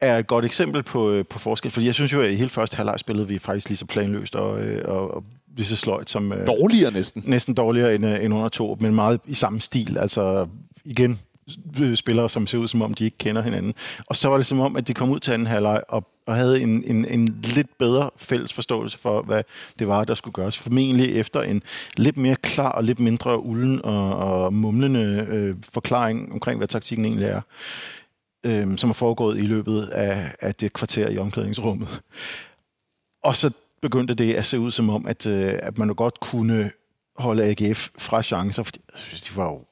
er et godt eksempel på, øh, på forskel. Fordi jeg synes jo, at i hele første halvleg spillede vi faktisk lige så planløst og, øh, og, og lige så sløjt som... Øh, dårligere næsten. Næsten dårligere end, end under to, men meget i samme stil. Altså igen, Øh, spillere, som ser ud som om, de ikke kender hinanden. Og så var det som om, at de kom ud til anden halvleg og, og havde en, en, en lidt bedre fælles forståelse for, hvad det var, der skulle gøres. Formentlig efter en lidt mere klar og lidt mindre ulden og, og mumlende øh, forklaring omkring, hvad taktikken egentlig er, øh, som er foregået i løbet af, af det kvarter i omklædningsrummet. Og så begyndte det at se ud som om, at, øh, at man jo godt kunne holde AGF fra chancer, fordi de var jo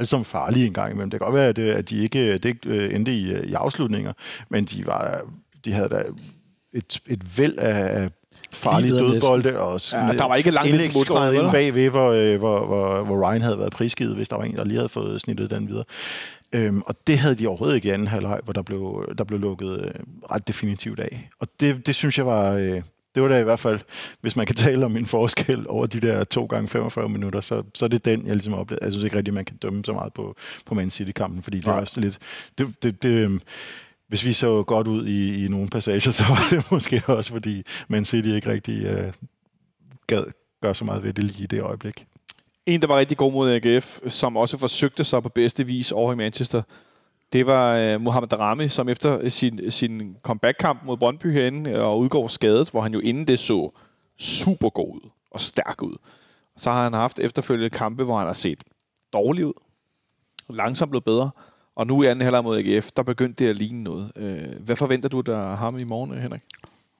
voldsomt farlige en gang imellem. Det kan godt være, at, øh, at de ikke, det ikke øh, endte i, i afslutninger, men de, var, de havde da et, et væld af farlige dødbolde og ja, der var ikke langt til modstregen inde bagved, hvor, hvor, hvor, hvor Ryan havde været prisgivet, hvis der var en, der lige havde fået snittet den videre. Øhm, og det havde de overhovedet ikke i anden halvleg, hvor der blev, der blev lukket øh, ret definitivt af. Og det, det synes jeg var... Øh, det var da i hvert fald, hvis man kan (laughs) tale om en forskel over de der to gange 45 minutter, så, så er det den, jeg ligesom oplevede. Jeg synes ikke rigtigt, man kan dømme så meget på, på Man City-kampen, fordi det er også lidt... Det, det, det, øhm, hvis vi så godt ud i, i nogle passager, (laughs) så var det måske også, fordi Man City ikke rigtig øh, gad gøre så meget ved det lige i det øjeblik. En, der var rigtig god mod AGF, som også forsøgte sig på bedste vis over i Manchester, det var øh, uh, Mohamed Rami, som efter sin, sin comeback-kamp mod Brøndby herinde øh, og udgår skadet, hvor han jo inden det så super god ud og stærk ud. Så har han haft efterfølgende kampe, hvor han har set dårlig ud, langsomt blevet bedre, og nu i anden halvleg mod AGF, der begyndte det at ligne noget. Øh, hvad forventer du der ham i morgen, Henrik?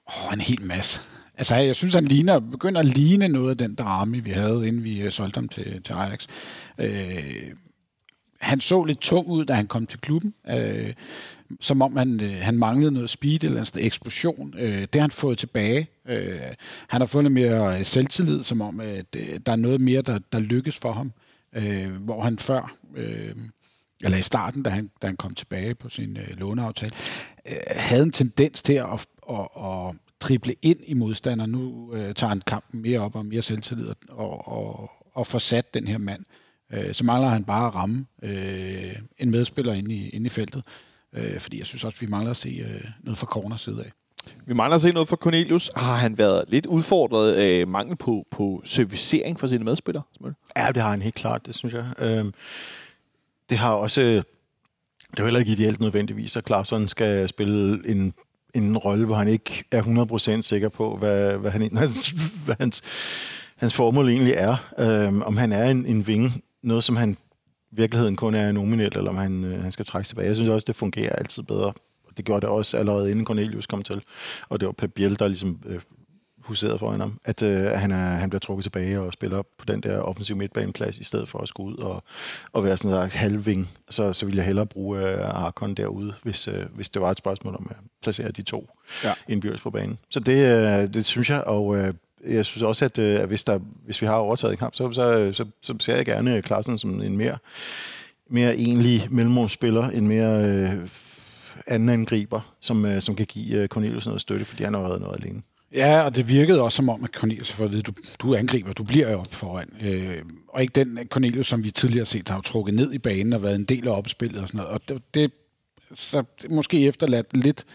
Åh, oh, en hel masse. Altså, jeg synes, han ligner, begynder at ligne noget af den drama, vi havde, inden vi solgte ham til, til Ajax. Øh, han så lidt tung ud, da han kom til klubben. Øh, som om han, øh, han manglede noget speed eller en eksplosion. Øh, det har han fået tilbage. Øh, han har fået mere øh, selvtillid, som om øh, at øh, der er noget mere, der, der lykkes for ham. Øh, hvor han før, øh, eller i starten, da han, da han kom tilbage på sin øh, låneaftale, øh, havde en tendens til at, at, at, at drible ind i modstanderen. Nu øh, tager han kampen mere op og mere selvtillid og, og, og får sat den her mand Øh, så mangler han bare at ramme øh, en medspiller inde i, inde i feltet. Øh, fordi jeg synes også, vi mangler at se øh, noget fra corner side af. Vi mangler at se noget fra Cornelius. Har han været lidt udfordret af mangel på, på servicering for sine medspillere? Ja, det har han helt klart, det synes jeg. Øh, det har også... Det er heller ikke ideelt nødvendigvis, at Klarsson skal spille en, en rolle, hvor han ikke er 100% sikker på, hvad, hvad, han, (laughs) hvad hans, hans formål egentlig er. Øh, om han er en, en vinge noget, som han i virkeligheden kun er nominelt, eller om han, øh, han skal trække tilbage. Jeg synes også, det fungerer altid bedre det gjorde det også allerede inden Cornelius kom til. Og det var Pep Biel, der ligesom øh, huserede foran ham, at øh, han, er, han bliver trukket tilbage og spiller op på den der offensiv midtbaneplads, i stedet for at skulle ud og, og være sådan en halvving. Så, så ville jeg hellere bruge øh, Arkon derude, hvis, øh, hvis det var et spørgsmål om at placere de to ja. indbyrdes på banen. Så det, øh, det synes jeg, og øh, jeg synes også, at, øh, at hvis, der, hvis vi har overtaget en kamp, så, så, øh, så, så ser jeg gerne øh, Klaassen som en mere, mere enlig mellemrumsspiller, en mere øh, anden angriber, som, øh, som kan give Cornelius noget støtte, fordi han har været noget alene. Ja, og det virkede også som om, at Cornelius for at vide, du, du angriber, du bliver jo op foran. Øh, og ikke den Cornelius, som vi tidligere har set, har jo trukket ned i banen og været en del af opspillet og sådan noget. Og det, det, så det måske efterladt lidt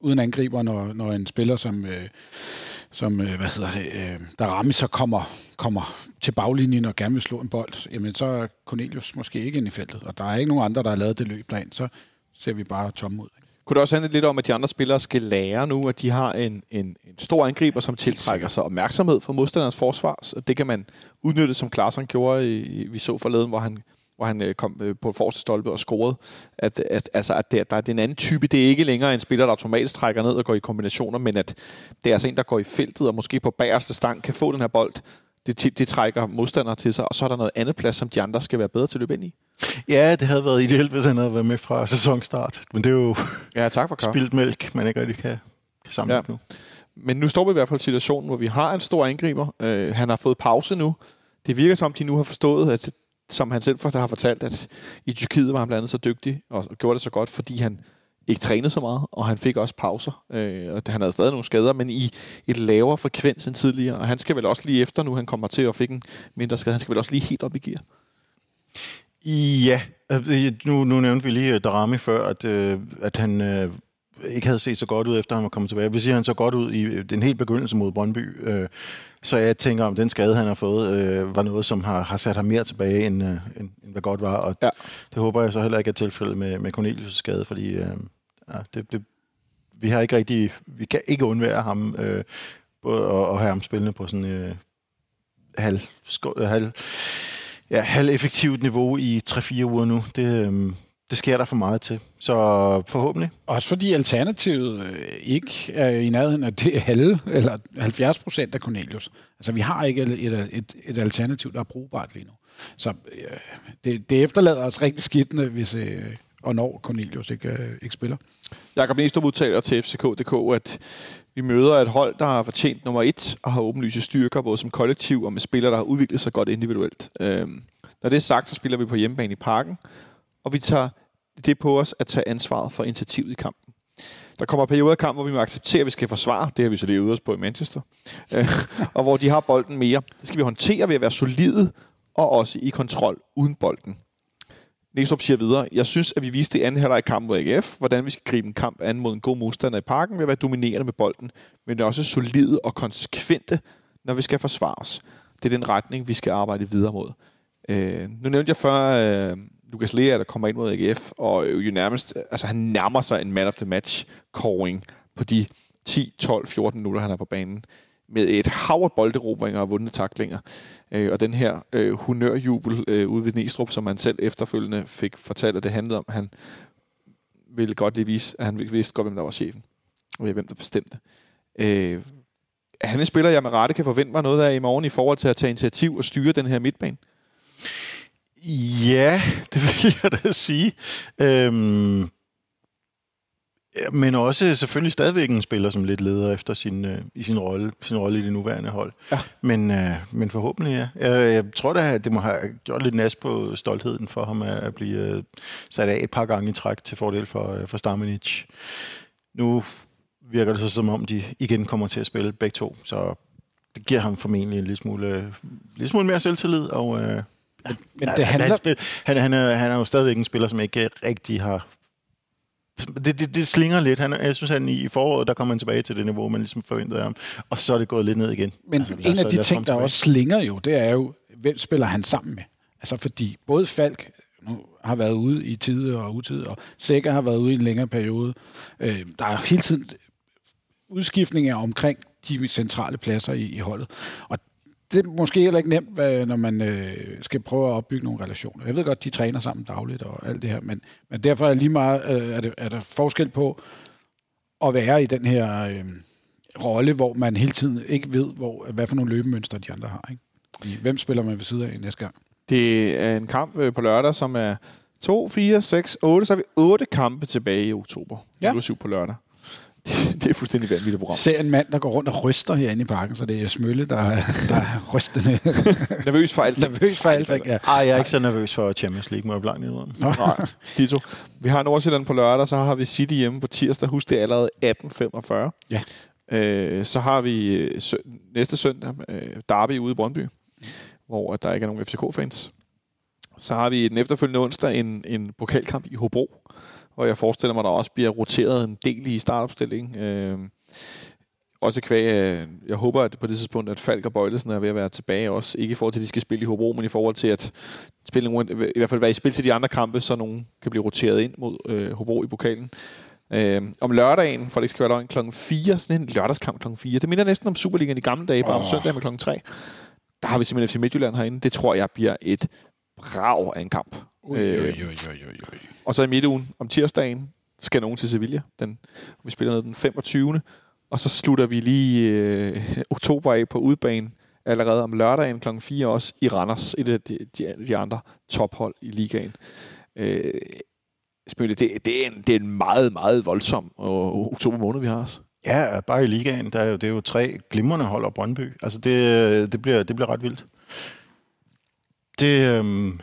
uden angriber, når, når en spiller som, øh, som øh, hvad hedder det, øh, der rammer så kommer, kommer til baglinjen og gerne vil slå en bold, jamen så er Cornelius måske ikke ind i feltet, og der er ikke nogen andre, der har lavet det løb derind, så ser vi bare tomme ud. Kunne det også handle lidt om, at de andre spillere skal lære nu, at de har en, en, en stor angriber, som tiltrækker sig opmærksomhed fra modstanderens forsvar. Og det kan man udnytte, som Klaarsson gjorde, i, vi så forleden, hvor han, hvor han øh, kom øh, på forreste stolpe og scorede. At, at, altså, at der, der er en anden type. Det er ikke længere en spiller, der automatisk trækker ned og går i kombinationer, men at det er altså en, der går i feltet og måske på bagerste stang kan få den her bold. Det, det trækker modstandere til sig, og så er der noget andet plads, som de andre skal være bedre til at løbe ind i. Ja, det havde været ideelt, hvis han havde været med fra sæsonstart. Men det er jo ja, tak for spildt mælk, man ikke rigtig kan, kan samle ja. nu. Men nu står vi i hvert fald i situationen, hvor vi har en stor angriber. Uh, han har fået pause nu. Det virker som, de nu har forstået, at som han selv har fortalt, at i Tyrkiet var han blandt andet så dygtig, og gjorde det så godt, fordi han ikke trænede så meget, og han fik også pauser. Øh, og han havde stadig nogle skader, men i et lavere frekvens end tidligere. Og han skal vel også lige efter nu, han kommer til og fik en mindre skade, han skal vel også lige helt op i gear. Ja, øh, nu, nu nævnte vi lige øh, Darami før, at, øh, at han øh, ikke havde set så godt ud, efter han var kommet tilbage. Vi siger, han så godt ud i øh, den helt begyndelse mod Brøndby. Øh, så jeg tænker, om den skade, han har fået, øh, var noget, som har, har sat ham mere tilbage, end, øh, end, end hvad godt var. Og ja. det håber jeg så heller ikke er tilfældet med, med Cornelius' skade, fordi øh, ja, det, det, vi har ikke rigtig, vi kan ikke undvære ham, øh, både at, at have ham spillende på sådan øh, halv, sko, halv ja, halveffektivt niveau i 3-4 uger nu. Det, øhm, det sker der for meget til. Så forhåbentlig. Også fordi alternativet øh, ikke er i nærheden af det halve, eller 70 procent af Cornelius. Altså, vi har ikke et, et, et, alternativ, der er brugbart lige nu. Så øh, det, det efterlader os rigtig skidtende, hvis øh, og når Cornelius ikke, øh, ikke spiller. Jakob Næstrup udtaler til FCK.dk, at vi møder et hold, der har fortjent nummer et og har åbenlyse styrker, både som kollektiv og med spillere, der har udviklet sig godt individuelt. Øhm, når det er sagt, så spiller vi på hjemmebane i parken, og vi tager det på os at tage ansvaret for initiativet i kampen. Der kommer perioder af kampen, hvor vi må acceptere, at vi skal forsvare. Det har vi så lige os på i Manchester. Øh, og hvor de har bolden mere. Det skal vi håndtere ved at være solide og også i kontrol uden bolden. Næstrup siger videre, jeg synes, at vi viste i anden halvleg i kampen mod AGF, hvordan vi skal gribe en kamp an mod en god modstander i parken ved at være dominerende med bolden, men også solide og konsekvente, når vi skal forsvare os. Det er den retning, vi skal arbejde videre mod. Øh, nu nævnte jeg før øh, Lukas Lea, der kommer ind mod AGF, og øh, jo nærmest, altså han nærmer sig en man of the match calling på de 10, 12, 14 minutter, han er på banen med et hav af bolderobringer og vundne taklinger. Øh, og den her øh, honørjubel øh, ude ved Næstrup, som han selv efterfølgende fik fortalt, at det handlede om, han ville godt lige vise, at han vidste godt, hvem der var chefen, og hvem der bestemte. Øh, er han en spiller, jeg med rette kan forvente mig noget af i morgen i forhold til at tage initiativ og styre den her midtbane? Ja, det (laughs) vil jeg da sige. Øhm, men også selvfølgelig stadigvæk en spiller, som lidt leder efter sin, øh, i sin rolle, sin rolle i det nuværende hold. Ja. Men, øh, men forhåbentlig, ja. Jeg, jeg tror da, det må have gjort lidt nas på stoltheden for ham at, at blive øh, sat af et par gange i træk til fordel for, øh, for Stamenic. Nu virker det så som om, de igen kommer til at spille begge to, så det giver ham formentlig en lille smule, en lille smule mere selvtillid, og øh, men, men det handler... han, han, han, er, han er jo stadigvæk en spiller, som ikke rigtig har det, det, det slinger lidt. Han, jeg synes, han i foråret, der kommer han tilbage til det niveau, man ligesom forventede ham. Og så er det gået lidt ned igen. Men altså, en af de ting, der også slinger jo, det er jo, hvem spiller han sammen med? Altså fordi både Falk nu har været ude i tide og utid, og Sækker har været ude i en længere periode. Øh, der er hele tiden udskiftninger omkring de centrale pladser i, i holdet. Og det er måske heller ikke nemt, når man øh, skal prøve at opbygge nogle relationer. Jeg ved godt, de træner sammen dagligt og alt det her, men, men derfor er lige meget, øh, er, det, er der forskel på at være i den her øh, rolle, hvor man hele tiden ikke ved, hvor, hvad for nogle løbemønstre de andre har. Ikke? Hvem spiller man ved siden af næste gang? Det er en kamp øh, på lørdag, som er 2, 4, 6, 8. Så har vi 8 kampe tilbage i oktober. Ja. Ja. 7 på lørdag. (laughs) Det, er fuldstændig vanvittigt program. Ser en mand, der går rundt og ryster herinde i parken, så det er Smølle, der, er- der er rystende Nervøs for alt. nervøs for alting. Ja. Ej, jeg er ikke så nervøs for Champions League, må jeg blankt. Nej, Dito. Vi har Nordsjælland på lørdag, så har vi City hjemme på tirsdag. Husk, det er allerede 18.45. Ja. Øh, så har vi øh, sø- næste søndag øh, Derby ude i Brøndby, hvor at der ikke er nogen FCK-fans. Så har vi den efterfølgende onsdag en, en pokalkamp i Hobro, hvor jeg forestiller mig, der også bliver roteret en del i startopstillingen. Øh, også kvæg, jeg håber at på det tidspunkt, at Falk og Bøjlesen er ved at være tilbage også. Ikke i forhold til, at de skal spille i Hobro, men i forhold til at spille nogle, i hvert fald være i spil til de andre kampe, så nogen kan blive roteret ind mod øh, Hobro i pokalen. Øh, om lørdagen, for det ikke skal være løgn, klokken 4, sådan en lørdagskamp klokken 4. Det minder næsten om Superligaen i gamle dage, bare om Åh. søndag med klokken 3. Der har vi simpelthen FC Midtjylland herinde. Det tror jeg bliver et brag af en kamp. Ui, ui, ui, ui, ui. Og så i midtugen om tirsdagen skal nogen til Sevilla. Den, vi spiller ned den 25. Og så slutter vi lige øh, oktober af på udbanen allerede om lørdagen kl. 4 også i Randers, et af de, de, de andre tophold i ligaen. Øh, Smølle, det, det, er en, det er en meget, meget voldsom øh, oktober måned, vi har os. Ja, bare i ligaen, der er jo, det er jo tre glimrende hold og Brøndby. Altså, det, det, bliver, det bliver ret vildt. Det, øhm,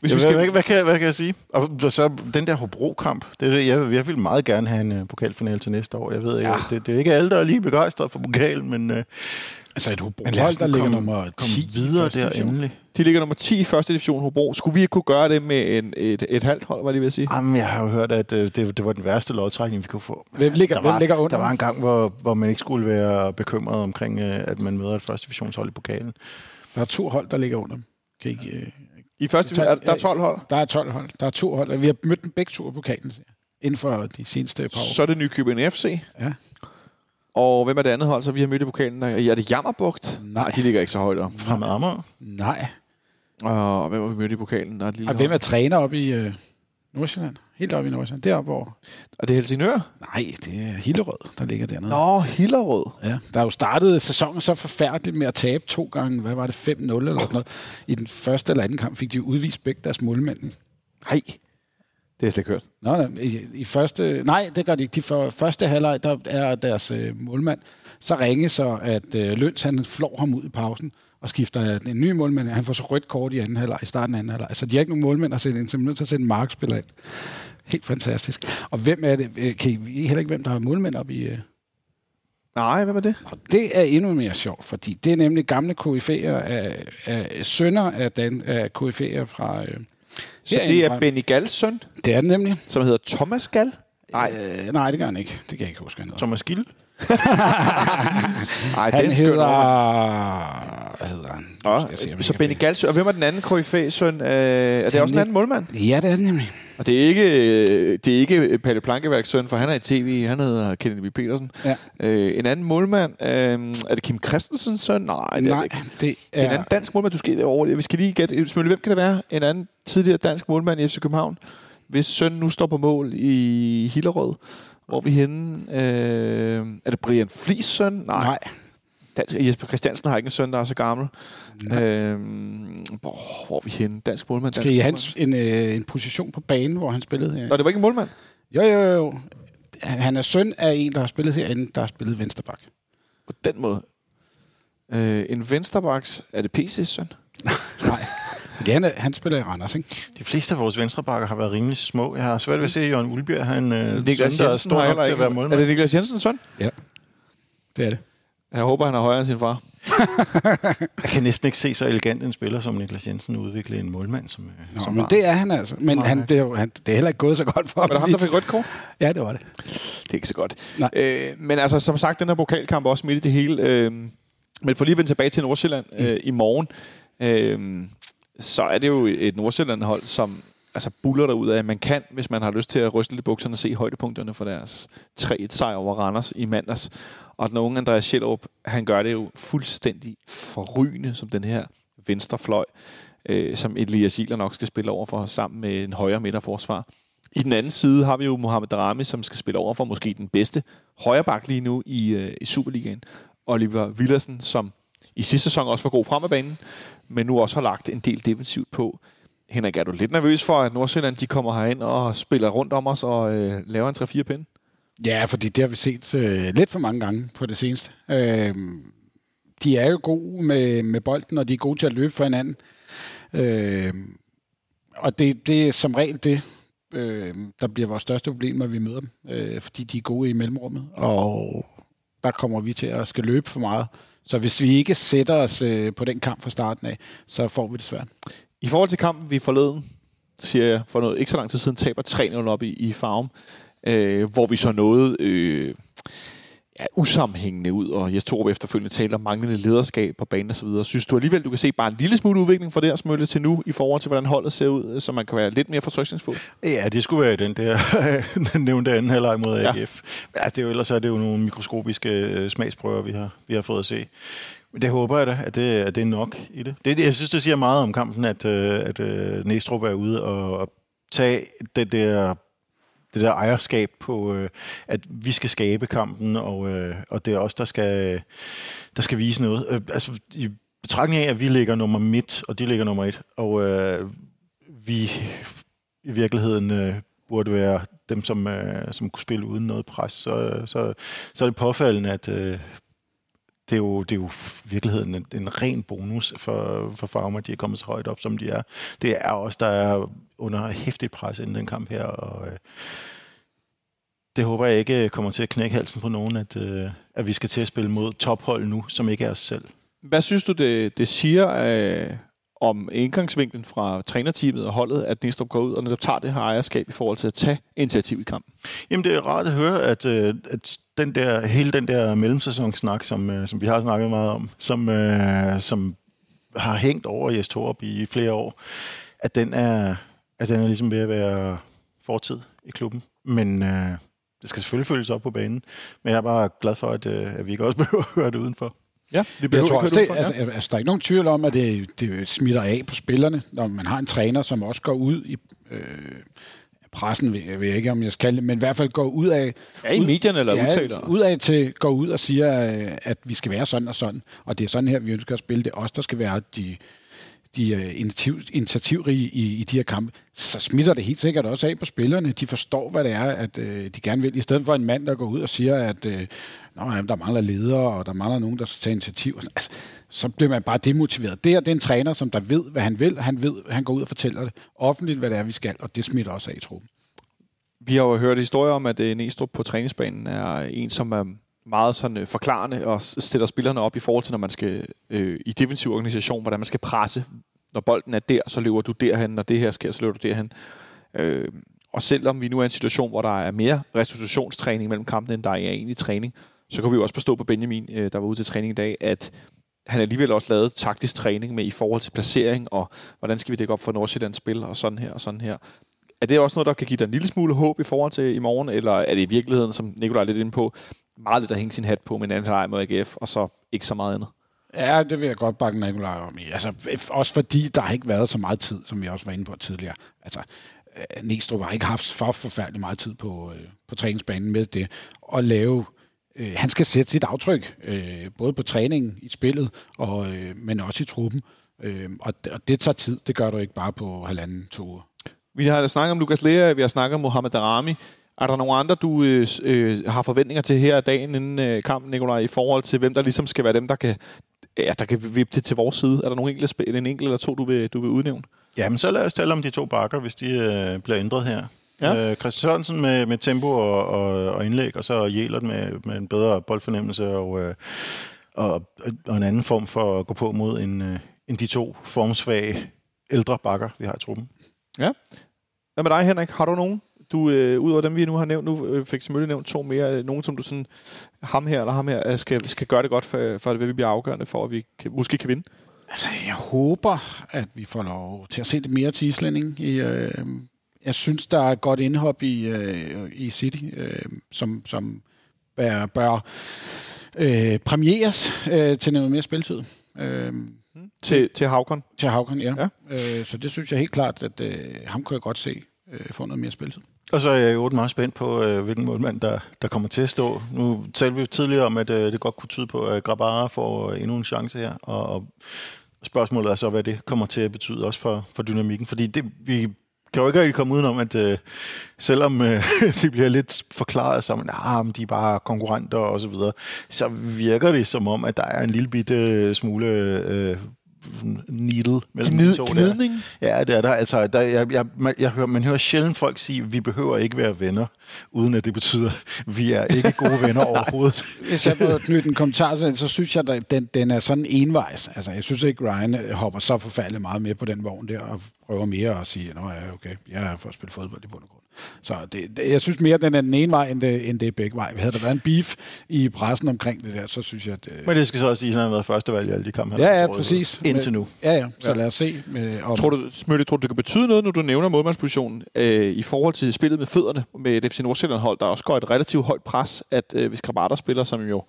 Hvis jeg, vi skal... hvad, hvad, kan, hvad kan jeg sige? Og så den der Hobro-kamp, det, er det, jeg, jeg vil meget gerne have en uh, pokalfinale til næste år. Jeg ved ikke, Ja. det, det er ikke alle, der er lige begejstrede for pokalen, men, uh, Altså et Hobro-hold, os der ligger komme, nummer 10 komme i videre der division. endelig. De ligger nummer 10 i første division Hobro. Skulle vi ikke kunne gøre det med en, et, et halvt hold, var lige ved at sige? Jamen, jeg har jo hørt, at uh, det, det var den værste lodtrækning, vi kunne få. Hvem ligger, der hvem var, ligger under? Der var en gang, hvor, hvor man ikke skulle være bekymret omkring, uh, at man møder et første divisionshold i pokalen. Der er to hold, der ligger under dem. Kan ikke, øh, I første division, er, der er 12 hold. der er 12 hold. Der er to hold. Vi har mødt dem begge to på pokalen inden for de seneste par år. Så er det Nykøbing FC. Ja. Og hvem er det andet hold, så vi har mødt i pokalen? Er det Jammerbugt? Nej. de ligger ikke så højt op. Fremad Amager. Nej. Og hvem har vi mødt i pokalen? Der er et lille Og hvem hold. er træner oppe i øh, Nordsjælland? Helt oppe i Nordsjælland. Deroppe over. Er det Helsingør? Nej, det er Hillerød, der ligger dernede. Nå, Hillerød. Ja, der er jo startet sæsonen så forfærdeligt med at tabe to gange, hvad var det, 5-0 eller sådan noget. I den første eller anden kamp fik de udvist begge deres målmænd. Nej, det jeg slet ikke hørt. Nå, nej, i, i første, nej, det gør de ikke. De for, første halvleg, der er deres øh, målmand så ringe så, at øh, Løns han flår ham ud i pausen og skifter en ny målmand. Han får så rødt kort i anden halvleg, i starten af anden halvleg. Så de har ikke nogen målmænd at sætte ind, så de er nødt til at sætte en markspiller ind. Helt fantastisk. Og hvem er det? øh, Kan I heller ikke, hvem der har målmænd op i... Øh? Nej, hvem er det? Og det er endnu mere sjovt, fordi det er nemlig gamle KF'er af, af sønner af, dan, af KF'er fra... Øh, Så det er fra- Benny Galls søn, Det er det nemlig. som hedder Thomas Gall? Nej, Øh, nej, det gør han ikke. Det kan jeg ikke huske, han hedder. Thomas Gild. Nej, Han den hedder... Hvad hedder han? Skal jeg se, så Benny søn. Og hvem er den anden KFA-søn? Øh, er det også en anden målmand? Ja, det er det nemlig. Og det er ikke, øh, det er ikke Palle Plankeværks søn, for han er i tv. Han hedder Kennedy B. Petersen. Ja. Øh, en anden målmand, øh, er det Kim Christensens søn? Nej, det er det Nej, ikke. det er en anden dansk målmand, du skal over. Vi skal lige gætte. Smølle, hvem kan det være? En anden tidligere dansk målmand i FC København, hvis søn nu står på mål i Hillerød. Hvor er vi henne? Øh, er det Brian Flis søn? Nej. Nej. Dansk, Jesper Christiansen har ikke en søn, der er så gammel. Øh, hvor, hvor er vi henne? Dansk målmand. Dansk Skal I målmand. en, en, øh, en position på banen, hvor han spillede her? Nå, det var ikke en målmand. Jo, jo, jo. Han er søn af en, der har spillet herinde, der har spillet vensterbak. På den måde. Øh, en vensterbaks. Er det PC's søn? (laughs) Nej. Det er, han, han spiller i Randers, ikke? De fleste af vores venstrebakker har været rimelig små. Jeg har svært ved at se, at Jørgen Ulbjerg har en øh, Niklas søn, der er stor nok til at være ikke. Er målmand. det Niklas Jensens søn? Det er det. Jeg håber, han er højere end sin far. (laughs) Jeg kan næsten ikke se så elegant en spiller som Niklas Jensen udvikle en målmand. Som, øh, Nå, som men har. det er han altså. Men han, det, er han, det er heller ikke gået så godt for Var det ham. ham, der fik rødt kort? Ja, det var det. Det er ikke så godt. Nej. Øh, men altså, som sagt, den her pokalkamp er også midt i det hele. Øh, men for lige at vende tilbage til Nordsjælland øh, i morgen, øh, så er det jo et Nordsjælland-hold, som altså buller der ud af, man kan, hvis man har lyst til at ryste lidt bukserne, se højdepunkterne for deres 3-1 sejr over Randers i mandags. Og den unge Andreas Schellerup, han gør det jo fuldstændig forrygende som den her venstre fløj, øh, som Elias Iler nok skal spille over for sammen med en højre midterforsvar. I den anden side har vi jo Mohamed Darami, som skal spille over for måske den bedste højreback lige nu i, øh, i Superligaen. Oliver Villersen, som i sidste sæson også var god frem af banen, men nu også har lagt en del defensivt på. Henrik, er du lidt nervøs for, at Nordsjælland de kommer herind og spiller rundt om os og øh, laver en 3-4 pinde? Ja, fordi det har vi set øh, lidt for mange gange på det seneste. Øh, de er jo gode med, med bolden, og de er gode til at løbe for hinanden. Øh, og det, det er som regel det, øh, der bliver vores største problem, når vi møder dem, øh, fordi de er gode i mellemrummet, og der kommer vi til at skal løbe for meget. Så hvis vi ikke sætter os øh, på den kamp fra starten af, så får vi det svært. I forhold til kampen, vi forleden, siger jeg, for noget ikke så lang tid siden, taber 3-0 op i, i farm, øh, hvor vi så nåede øh, ja, usammenhængende ud, og Jes Torup efterfølgende taler om manglende lederskab på banen osv. Synes du alligevel, du kan se bare en lille smule udvikling fra det her smølle til nu, i forhold til, hvordan holdet ser ud, så man kan være lidt mere fortrykningsfuld? Ja, det skulle være den der (laughs) den nævnte anden halvleg mod AGF. Ja. Ja, det er jo, ellers er det jo nogle mikroskopiske øh, smagsprøver, vi har, vi har fået at se. Men det håber jeg da, at det, at det er nok i det. det. Jeg synes, det siger meget om kampen, at, øh, at, at Næstrup er ude og, og tage det der det der ejerskab på, øh, at vi skal skabe kampen, og, øh, og det er os, der skal, der skal vise noget. Øh, altså, i betragtning af, at vi ligger nummer midt, og de ligger nummer et, og øh, vi i virkeligheden øh, burde være dem, som, øh, som kunne spille uden noget pres, så, så, så er det påfaldende, at øh, det er jo, det er jo i virkeligheden en, en ren bonus for, for Farmer, de er kommet så højt op, som de er. Det er også der er under hæftigt pres inden den kamp her, og øh, det håber jeg ikke kommer til at knække halsen på nogen, at, øh, at vi skal til at spille mod tophold nu, som ikke er os selv. Hvad synes du, det, det siger øh, om indgangsvinklen fra trænerteamet og holdet, at Næstrup går ud og netop tager det her ejerskab i forhold til at tage initiativ i kampen? Jamen, det er rart at høre, at, øh, at den der, hele den der mellemsæsonsnak, som, øh, som vi har snakket meget om, som, øh, som har hængt over Jes Torup i flere år, at den er, at den er ligesom ved at være fortid i klubben. Men øh, det skal selvfølgelig følges op på banen. Men jeg er bare glad for, at, øh, at vi ikke også (laughs) behøver at høre det udenfor. Ja, det jeg tror også, det, altså, altså, der er ikke nogen tvivl om, at det, det smitter af på spillerne, når man har en træner, som også går ud i øh, pressen, ved, jeg ved ikke, om jeg skal kalde det, men i hvert fald går ud af... Ja, i medierne eller ja, udtaler. ud af til, går ud og siger, øh, at vi skal være sådan og sådan, og det er sådan her, vi ønsker at spille. Det er os, der skal være de, de er initiativ, initiativrige i, i de her kampe, så smitter det helt sikkert også af på spillerne. De forstår, hvad det er, at øh, de gerne vil. I stedet for en mand, der går ud og siger, at øh, Nå, jamen, der mangler ledere, og der mangler nogen, der skal tage initiativ. Altså, så bliver man bare demotiveret. Det her det er en træner, som der ved, hvad han vil. Han ved, han går ud og fortæller det offentligt, hvad det er, vi skal, og det smitter også af i truppen. Vi har jo hørt historier om, at øh, Næstrup på træningsbanen er en, som er meget sådan øh, forklarende og stiller spillerne op i forhold til, når man skal øh, i defensiv organisation, hvordan man skal presse. Når bolden er der, så løber du derhen. Når det her sker, så løber du derhen. Øh, og selvom vi nu er i en situation, hvor der er mere restitutionstræning mellem kampene, end der er egentlig træning, så kan vi jo også forstå på Benjamin, øh, der var ude til træning i dag, at han alligevel også lavet taktisk træning med i forhold til placering, og hvordan skal vi dække op for Nordsjællands spil, og sådan her og sådan her. Er det også noget, der kan give dig en lille smule håb i forhold til i morgen, eller er det i virkeligheden, som Nikolaj er lidt inde på, meget lidt at hænge sin hat på med en anden halvleg mod AGF, og så ikke så meget andet. Ja, det vil jeg godt bakke Nikolaj om i. Altså, også fordi der har ikke været så meget tid, som vi også var inde på tidligere. Altså, øh, Næstrup har ikke haft for forfærdelig meget tid på, øh, på træningsbanen med det. At lave øh, han skal sætte sit aftryk, øh, både på træningen, i spillet, og, øh, men også i truppen. Øh, og, det, og det tager tid. Det gør du ikke bare på halvanden, to uger. Vi har snakket om Lukas Lea, vi har snakket om Mohamed Darami. Er der nogle andre, du øh, øh, har forventninger til her dagen inden øh, kampen, Nikolaj, i forhold til, hvem der ligesom skal være dem, der kan, ja, der kan vippe det til vores side? Er der nogle enkelte, en enkelt eller to, du vil, du vil udnævne? Jamen, så lad os tale om de to bakker, hvis de øh, bliver ændret her. Ja. Øh, Christian Sørensen med, med tempo og, og, og indlæg, og så Jelert med, med en bedre boldfornemmelse og, øh, og, og en anden form for at gå på mod en, øh, end de to formsvage ældre bakker, vi har i truppen. Ja. Hvad med dig, Henrik? Har du nogen? Du, øh, ud over dem, vi nu har nævnt, nu øh, fik Smølle nævnt to mere. Øh, nogen, som du sådan, ham her eller ham her, øh, skal, skal gøre det godt, for, for at det vil blive afgørende for, at vi kan, måske kan vinde? Altså, jeg håber, at vi får lov til at se lidt mere til islænding. I, øh, jeg synes, der er et godt indhop i, øh, i City, øh, som, som bør, bør øh, premieres øh, til noget mere spiltid. Øh, Til, til Havkon. til Havkon, ja. Ja. ja. Øh, så det synes jeg helt klart, at øh, ham kunne jeg godt se øh, få noget mere spiltid. Og så er jeg jo meget spændt på, øh, hvilken målmand, der, der kommer til at stå. Nu talte vi jo tidligere om, at øh, det godt kunne tyde på, at Grabara får øh, endnu en chance her. Og, og spørgsmålet er så, hvad det kommer til at betyde også for, for dynamikken. Fordi det, vi kan jo ikke rigtig komme udenom, at øh, selvom øh, (laughs) de bliver lidt forklaret som, at nah, men de er bare konkurrenter og så videre, så virker det som om, at der er en lille bitte øh, smule øh, sådan needle mellem Gnid, de to der. gnidning. Ja, det er der. Altså, der, jeg, jeg, man, jeg hører, man hører sjældent folk sige, vi behøver ikke være venner, uden at det betyder, at (laughs) vi er ikke gode venner (laughs) overhovedet. Hvis jeg må knytte en kommentar til så synes jeg, at den, den er sådan envejs. Altså, jeg synes ikke, Ryan hopper så forfærdeligt meget med på den vogn der, og prøver mere at sige, at ja, okay, jeg er for at spille fodbold i bund og grund. Så det, det, jeg synes mere, at den er den ene vej, end det, end det er begge vej. Havde der været en beef i pressen omkring det der, så synes jeg, at... øh, Men det skal så også sige, at han har været første valg i alle de kampe. han Ja, ja, præcis. Indtil nu. Ja, ja. Så lad os se. Med, om, Tror du, Smølle, tror du, det kan betyde noget, når du nævner målmandspositionen, øh, i forhold til spillet med fødderne med et FC Nordsjælland-hold, der også går et relativt højt pres, at øh, hvis Krabater spiller, som jo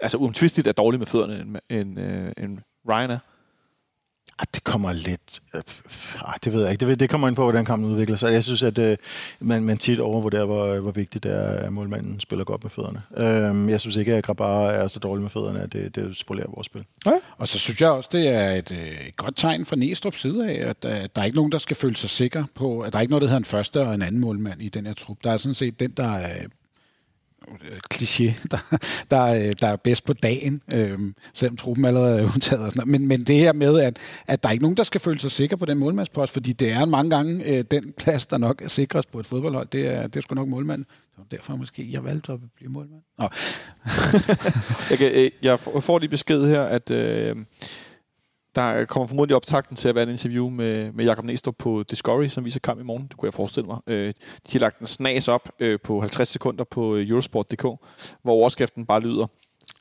altså uomtvisteligt er dårlig med fødderne, end, end, øh, end Ryan er. Ah, det kommer lidt... Øh, ah, det ved jeg ikke. Det, det kommer ind på, hvordan kampen udvikler sig. Jeg synes, at øh, man, man tit overvurderer, hvor, øh, hvor vigtigt det er, at målmanden spiller godt med fødderne. Øh, jeg synes ikke, at Grabara er så dårlig med fødderne, at det, det spolerer vores spil. Og så synes jeg også, det er et, øh, et godt tegn fra Næstrup side af, at øh, der er ikke nogen, der skal føle sig sikker på, at der er ikke noget, der hedder en første og en anden målmand i den her trup. Der er sådan set den, der øh, kliché, der, der, er, der er bedst på dagen, øh, selvom truppen allerede er udtaget. Og sådan noget. Men, men det her med, at, at der er ikke nogen, der skal føle sig sikker på den målmandspost, fordi det er mange gange øh, den plads, der nok er sikrest på et fodboldhold, det er, det er sgu nok målmanden. Så derfor måske jeg valgte at blive målmand. Nå, (laughs) Jeg, kan, jeg får- får lige besked her, at øh, der kommer formodentlig optakten til at være et interview med, med Jakob Næstrup på Discovery, som viser kamp i morgen. Det kunne jeg forestille mig. Øh, de har lagt en snas op øh, på 50 sekunder på øh, Eurosport.dk, hvor overskriften bare lyder,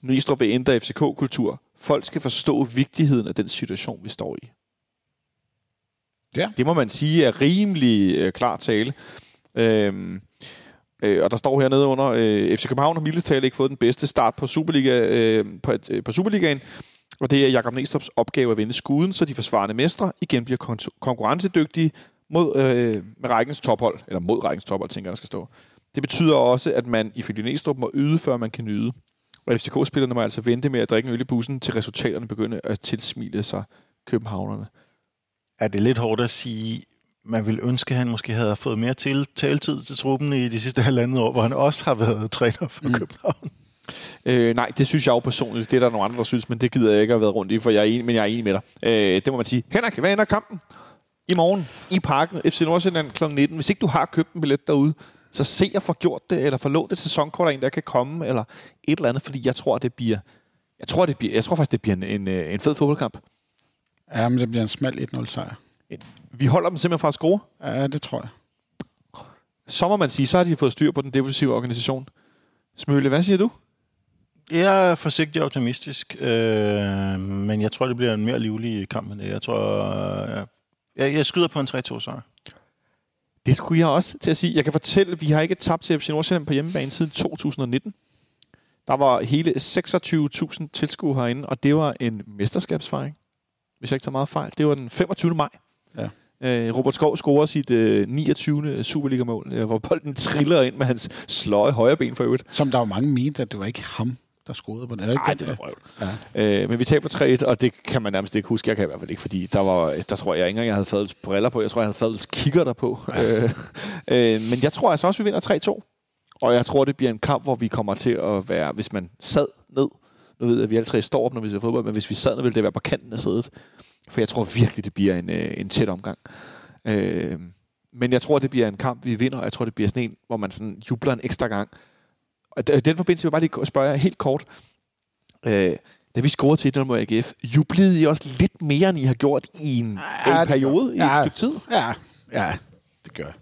Næstrup vil ændre FCK-kultur. Folk skal forstå vigtigheden af den situation, vi står i. Ja. Det må man sige er rimelig øh, klar tale. Øhm, Øh, og der står hernede under, øh, FC København har mildest ikke fået den bedste start på, Superliga, øh, på, øh, på Superligaen. Og det er Jakob Næstrup's opgave at vende skuden, så de forsvarende mestre igen bliver kon- konkurrencedygtige mod, øh, med rækkens tophold. Eller mod rækkens tophold, tænker jeg, der skal stå. Det betyder også, at man ifølge Næstrup må yde, før man kan nyde. Og FCK-spillerne må altså vente med at drikke en øl i bussen, til resultaterne begynder at tilsmile sig københavnerne. Er det lidt hårdt at sige, man ville ønske, at han måske havde fået mere til, taletid til truppen i de sidste halvandet år, hvor han også har været træner for mm. København. Øh, nej, det synes jeg jo personligt. Det er der nogle andre, der synes, men det gider jeg ikke at være rundt i, for jeg er enig, men jeg er enig med dig. Øh, det må man sige. Henrik, hvad ender kampen? I morgen i parken, FC Nordsjælland kl. 19. Hvis ikke du har købt en billet derude, så se at få gjort det, eller få lånt et sæsonkort af en, der kan komme, eller et eller andet, fordi jeg tror, det bliver... Jeg tror, det bliver, jeg tror faktisk, det bliver en, en, øh, en fed fodboldkamp. ja, men det bliver en smal 1-0 sejr. Vi holder dem simpelthen fra at score. Ja, det tror jeg. Så må man sige, så har de fået styr på den defensive organisation. Smøle, hvad siger du? Jeg er forsigtig optimistisk, øh, men jeg tror, det bliver en mere livlig kamp end det. Jeg tror, øh, jeg, jeg skyder på en 3-2 sejr. Det skulle jeg også til at sige. Jeg kan fortælle, at vi har ikke tabt til FC Nordsjælland på hjemmebane siden 2019. Der var hele 26.000 tilskuere herinde, og det var en mesterskabsfejring. Hvis jeg ikke tager meget fejl. Det var den 25. maj. Ja. Øh, Robert Skov scorer sit øh, 29. Superliga-mål, øh, hvor bolden triller ind med hans sløje højre ben for øvrigt. Som der var mange mente, at det var ikke ham, der scorede på den. Det Nej, den? det var vrøvl. Ja. Øh, men vi taber 3-1, og det kan man nærmest ikke huske. Jeg kan i hvert fald ikke, fordi der, var, der tror jeg ikke engang, jeg havde fadels briller på. Jeg tror, jeg havde fadels kigger der på. øh, (laughs) øh, men jeg tror altså også, vi vinder 3-2. Og jeg tror, det bliver en kamp, hvor vi kommer til at være, hvis man sad ned, nu ved jeg, at vi alle tre står op, når vi ser fodbold, men hvis vi sad ned, ville det være på kanten af sædet. For jeg tror virkelig, det bliver en, øh, en tæt omgang. Øh, men jeg tror, det bliver en kamp, vi vinder, jeg tror, det bliver sådan en, hvor man sådan jubler en ekstra gang. Og i den forbindelse vil jeg bare lige spørge helt kort. Øh, da vi scorede til 1 mod AGF, jublede I også lidt mere, end I har gjort i en, Ja, en det periode, i gør- et ja. stykke tid? Ja, ja, det gør jeg.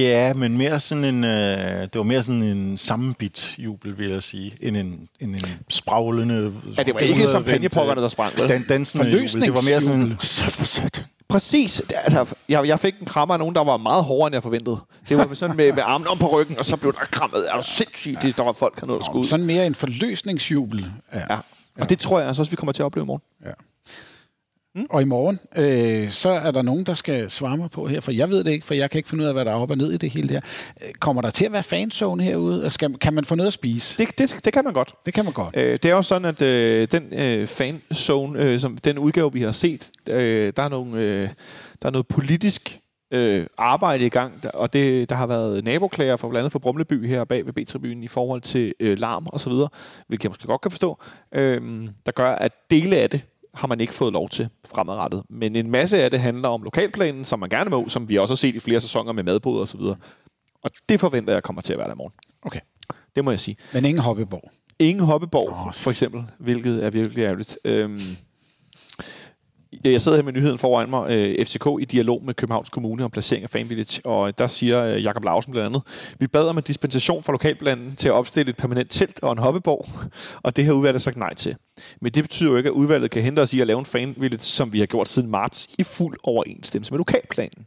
Ja, men mere sådan en, øh, det var mere sådan en sammenbit jubel, vil jeg sige, end en, end en spraglende... Ja, det var ikke champagnepokkerne, der sprang. Dan, dansende jubel. Det var mere sådan en... Så for satan. Præcis. Altså, jeg, jeg fik en krammer af nogen, der var meget hårdere, end jeg forventede. Det var sådan med, med armen om på ryggen, og så blev der krammet. Er du sindssygt? Det, der var folk, der nåede at skulle ud. Sådan mere en forløsningsjubel. Ja. Ja. Og det tror jeg altså også, vi kommer til at opleve i morgen. ja. Mm. Og i morgen, øh, så er der nogen, der skal svare mig på her, for jeg ved det ikke, for jeg kan ikke finde ud af, hvad der er op og ned i det hele her. Øh, Kommer der til at være fanzone herude? Og Skal, kan man få noget at spise? Det, det, det kan man godt. Det kan man godt. Øh, det er jo sådan, at øh, den øh, fanzone, øh, som den udgave, vi har set, øh, der, er nogle, øh, der er noget politisk øh, arbejde i gang, der- og det, der har været naboklager for blandt andet for Brumleby her bag ved B-tribunen i forhold til øh, larm og så videre, hvilket jeg måske godt kan forstå, øh, der gør, at dele af det har man ikke fået lov til fremadrettet. Men en masse af det handler om lokalplanen, som man gerne må, som vi også har set i flere sæsoner med madboder og så videre. Og det forventer jeg kommer til at være der i morgen. Okay. Det må jeg sige. Men ingen hoppeborg. Ingen hoppeborg, oh, for eksempel, hvilket er virkelig ærgerligt. Øhm, jeg sidder her med nyheden foran mig. Øh, FCK i dialog med Københavns Kommune om placering af Fan Village, og der siger øh, Jakob Lausen blandt andet, vi bad om en dispensation fra lokalplanen til at opstille et permanent telt og en hoppeborg, (laughs) og det har udvalget sagt nej til. Men det betyder jo ikke, at udvalget kan hente os i at lave en Fan Village, som vi har gjort siden marts, i fuld overensstemmelse med lokalplanen.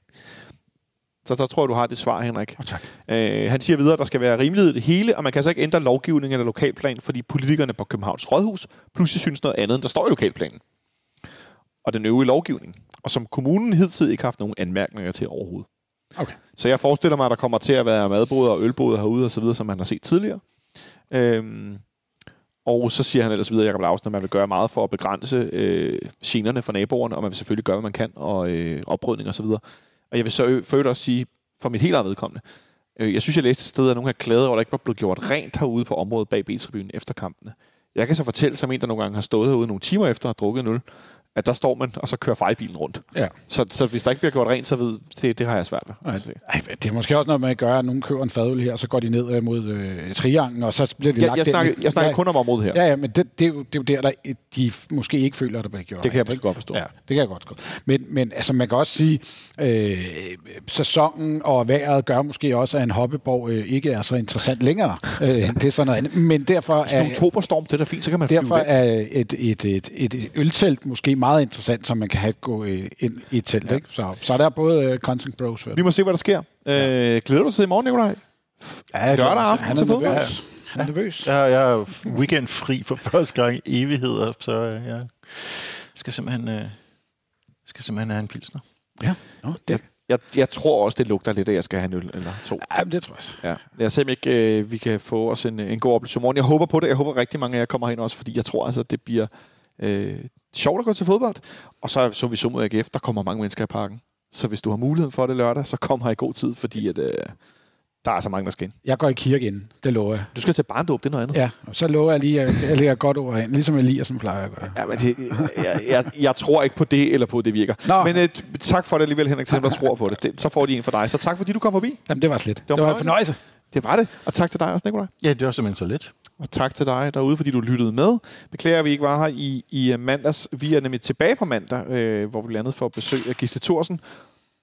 Så der tror jeg, du har det svar, Henrik. Oh, tak. Øh, han siger videre, at der skal være rimelighed i det hele, og man kan altså ikke ændre lovgivning eller lokalplan, fordi politikerne på Københavns Rådhus pludselig synes noget andet, end der står i lokalplanen. Og den øvrige lovgivning. Og som kommunen hidtil ikke har haft nogen anmærkninger til overhovedet. Okay. Så jeg forestiller mig, at der kommer til at være madboder og ølboder herude og så videre, som man har set tidligere. Øhm, og så siger han ellers videre, Jacob Lausen, at man vil gøre meget for at begrænse øh, generne for naboerne, og man vil selvfølgelig gøre, hvad man kan, og øh, oprydning og så videre. Og jeg vil så for også sige, for mit helt eget vedkommende, øh, jeg synes, jeg læste et sted, at nogen har klaget over, at der ikke var blevet gjort rent herude på området bag B-tribunen efter kampene. Jeg kan så fortælle, som en, der nogle gange har stået herude nogle timer efter at have drukket en øl, at der står man, og så kører fejlbilen rundt. Ja. Så, så hvis der ikke bliver gjort rent, så ved det, det har jeg svært ved. Ej, det er måske også noget med at gøre, at nogen køber en fadøl her, og så går de ned øh, mod øh, triangen, og så bliver de Jeg, lagt jeg, snakker, jeg snakker ja, kun om området her. Ja, ja, men det, det, er jo, det er jo der, der de måske ikke føler, at der bliver gjort Det kan jeg godt forstå. Ja, det kan jeg godt gå. Men, men altså, man kan også sige, øh, sæsonen og vejret gør måske også, at en hoppeborg øh, ikke er så interessant længere. øh, det er sådan noget andet. Men derfor Sådan en er, oktoberstorm, det er da fint, så kan man derfor er et, et, et, et, et øltelt måske meget interessant, som man kan have gå øh, ind i et telt. Ja. Ikke? Så, så der er både øh, Content Bros. Vi må se, hvad der sker. Ja. Øh, glæder du dig til i morgen, Nikolaj? Ja, Lørdag aften Han til er fodbold? nervøs. Han er nervøs. Jeg, jeg er weekendfri for første gang i evigheder, så øh, jeg skal simpelthen, øh, skal simpelthen have en pilsner. Ja. Nå, det, Jeg, jeg tror også, det lugter lidt, at jeg skal have en øl eller to. ja, men det tror jeg så. Ja. Jeg ser ikke, øh, vi kan få os en, en god oplevelse i morgen. Jeg håber på det. Jeg håber rigtig mange af jer kommer hen også, fordi jeg tror altså, det bliver øh, sjovt at gå til fodbold. Og så så vi så mod AGF, der kommer mange mennesker i parken. Så hvis du har muligheden for det lørdag, så kom her i god tid, fordi at, øh, der er så mange, der skal ind. Jeg går i kirke inden, det lover jeg. Du skal til barndåb, det er noget andet. Ja, og så lover jeg lige, at jeg lægger godt over ind, ligesom Elias, som plejer at gøre. Ja, men det, jeg, jeg, jeg tror ikke på det, eller på at det virker. Nå. Men øh, tak for det alligevel, Henrik, til der tror på det. det. Så får de en for dig. Så tak, fordi du kom forbi. Jamen, det var slet. Det var det var en fornøjelse. Det var det. Og tak til dig også, Nikolaj. Ja, det var simpelthen så let. Og tak til dig derude, fordi du lyttede med. Beklager, at vi ikke var her i, i øh, mandags. Vi er nemlig tilbage på mandag, øh, hvor vi blandt andet får besøg af øh, Gisle Thorsen.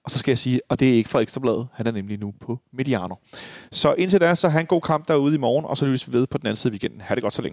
Og så skal jeg sige, og det er ikke fra Ekstrabladet, han er nemlig nu på Mediano. Så indtil da, så han en god kamp derude i morgen, og så lyttes vi ved på den anden side af weekenden. Ha' det godt så længe.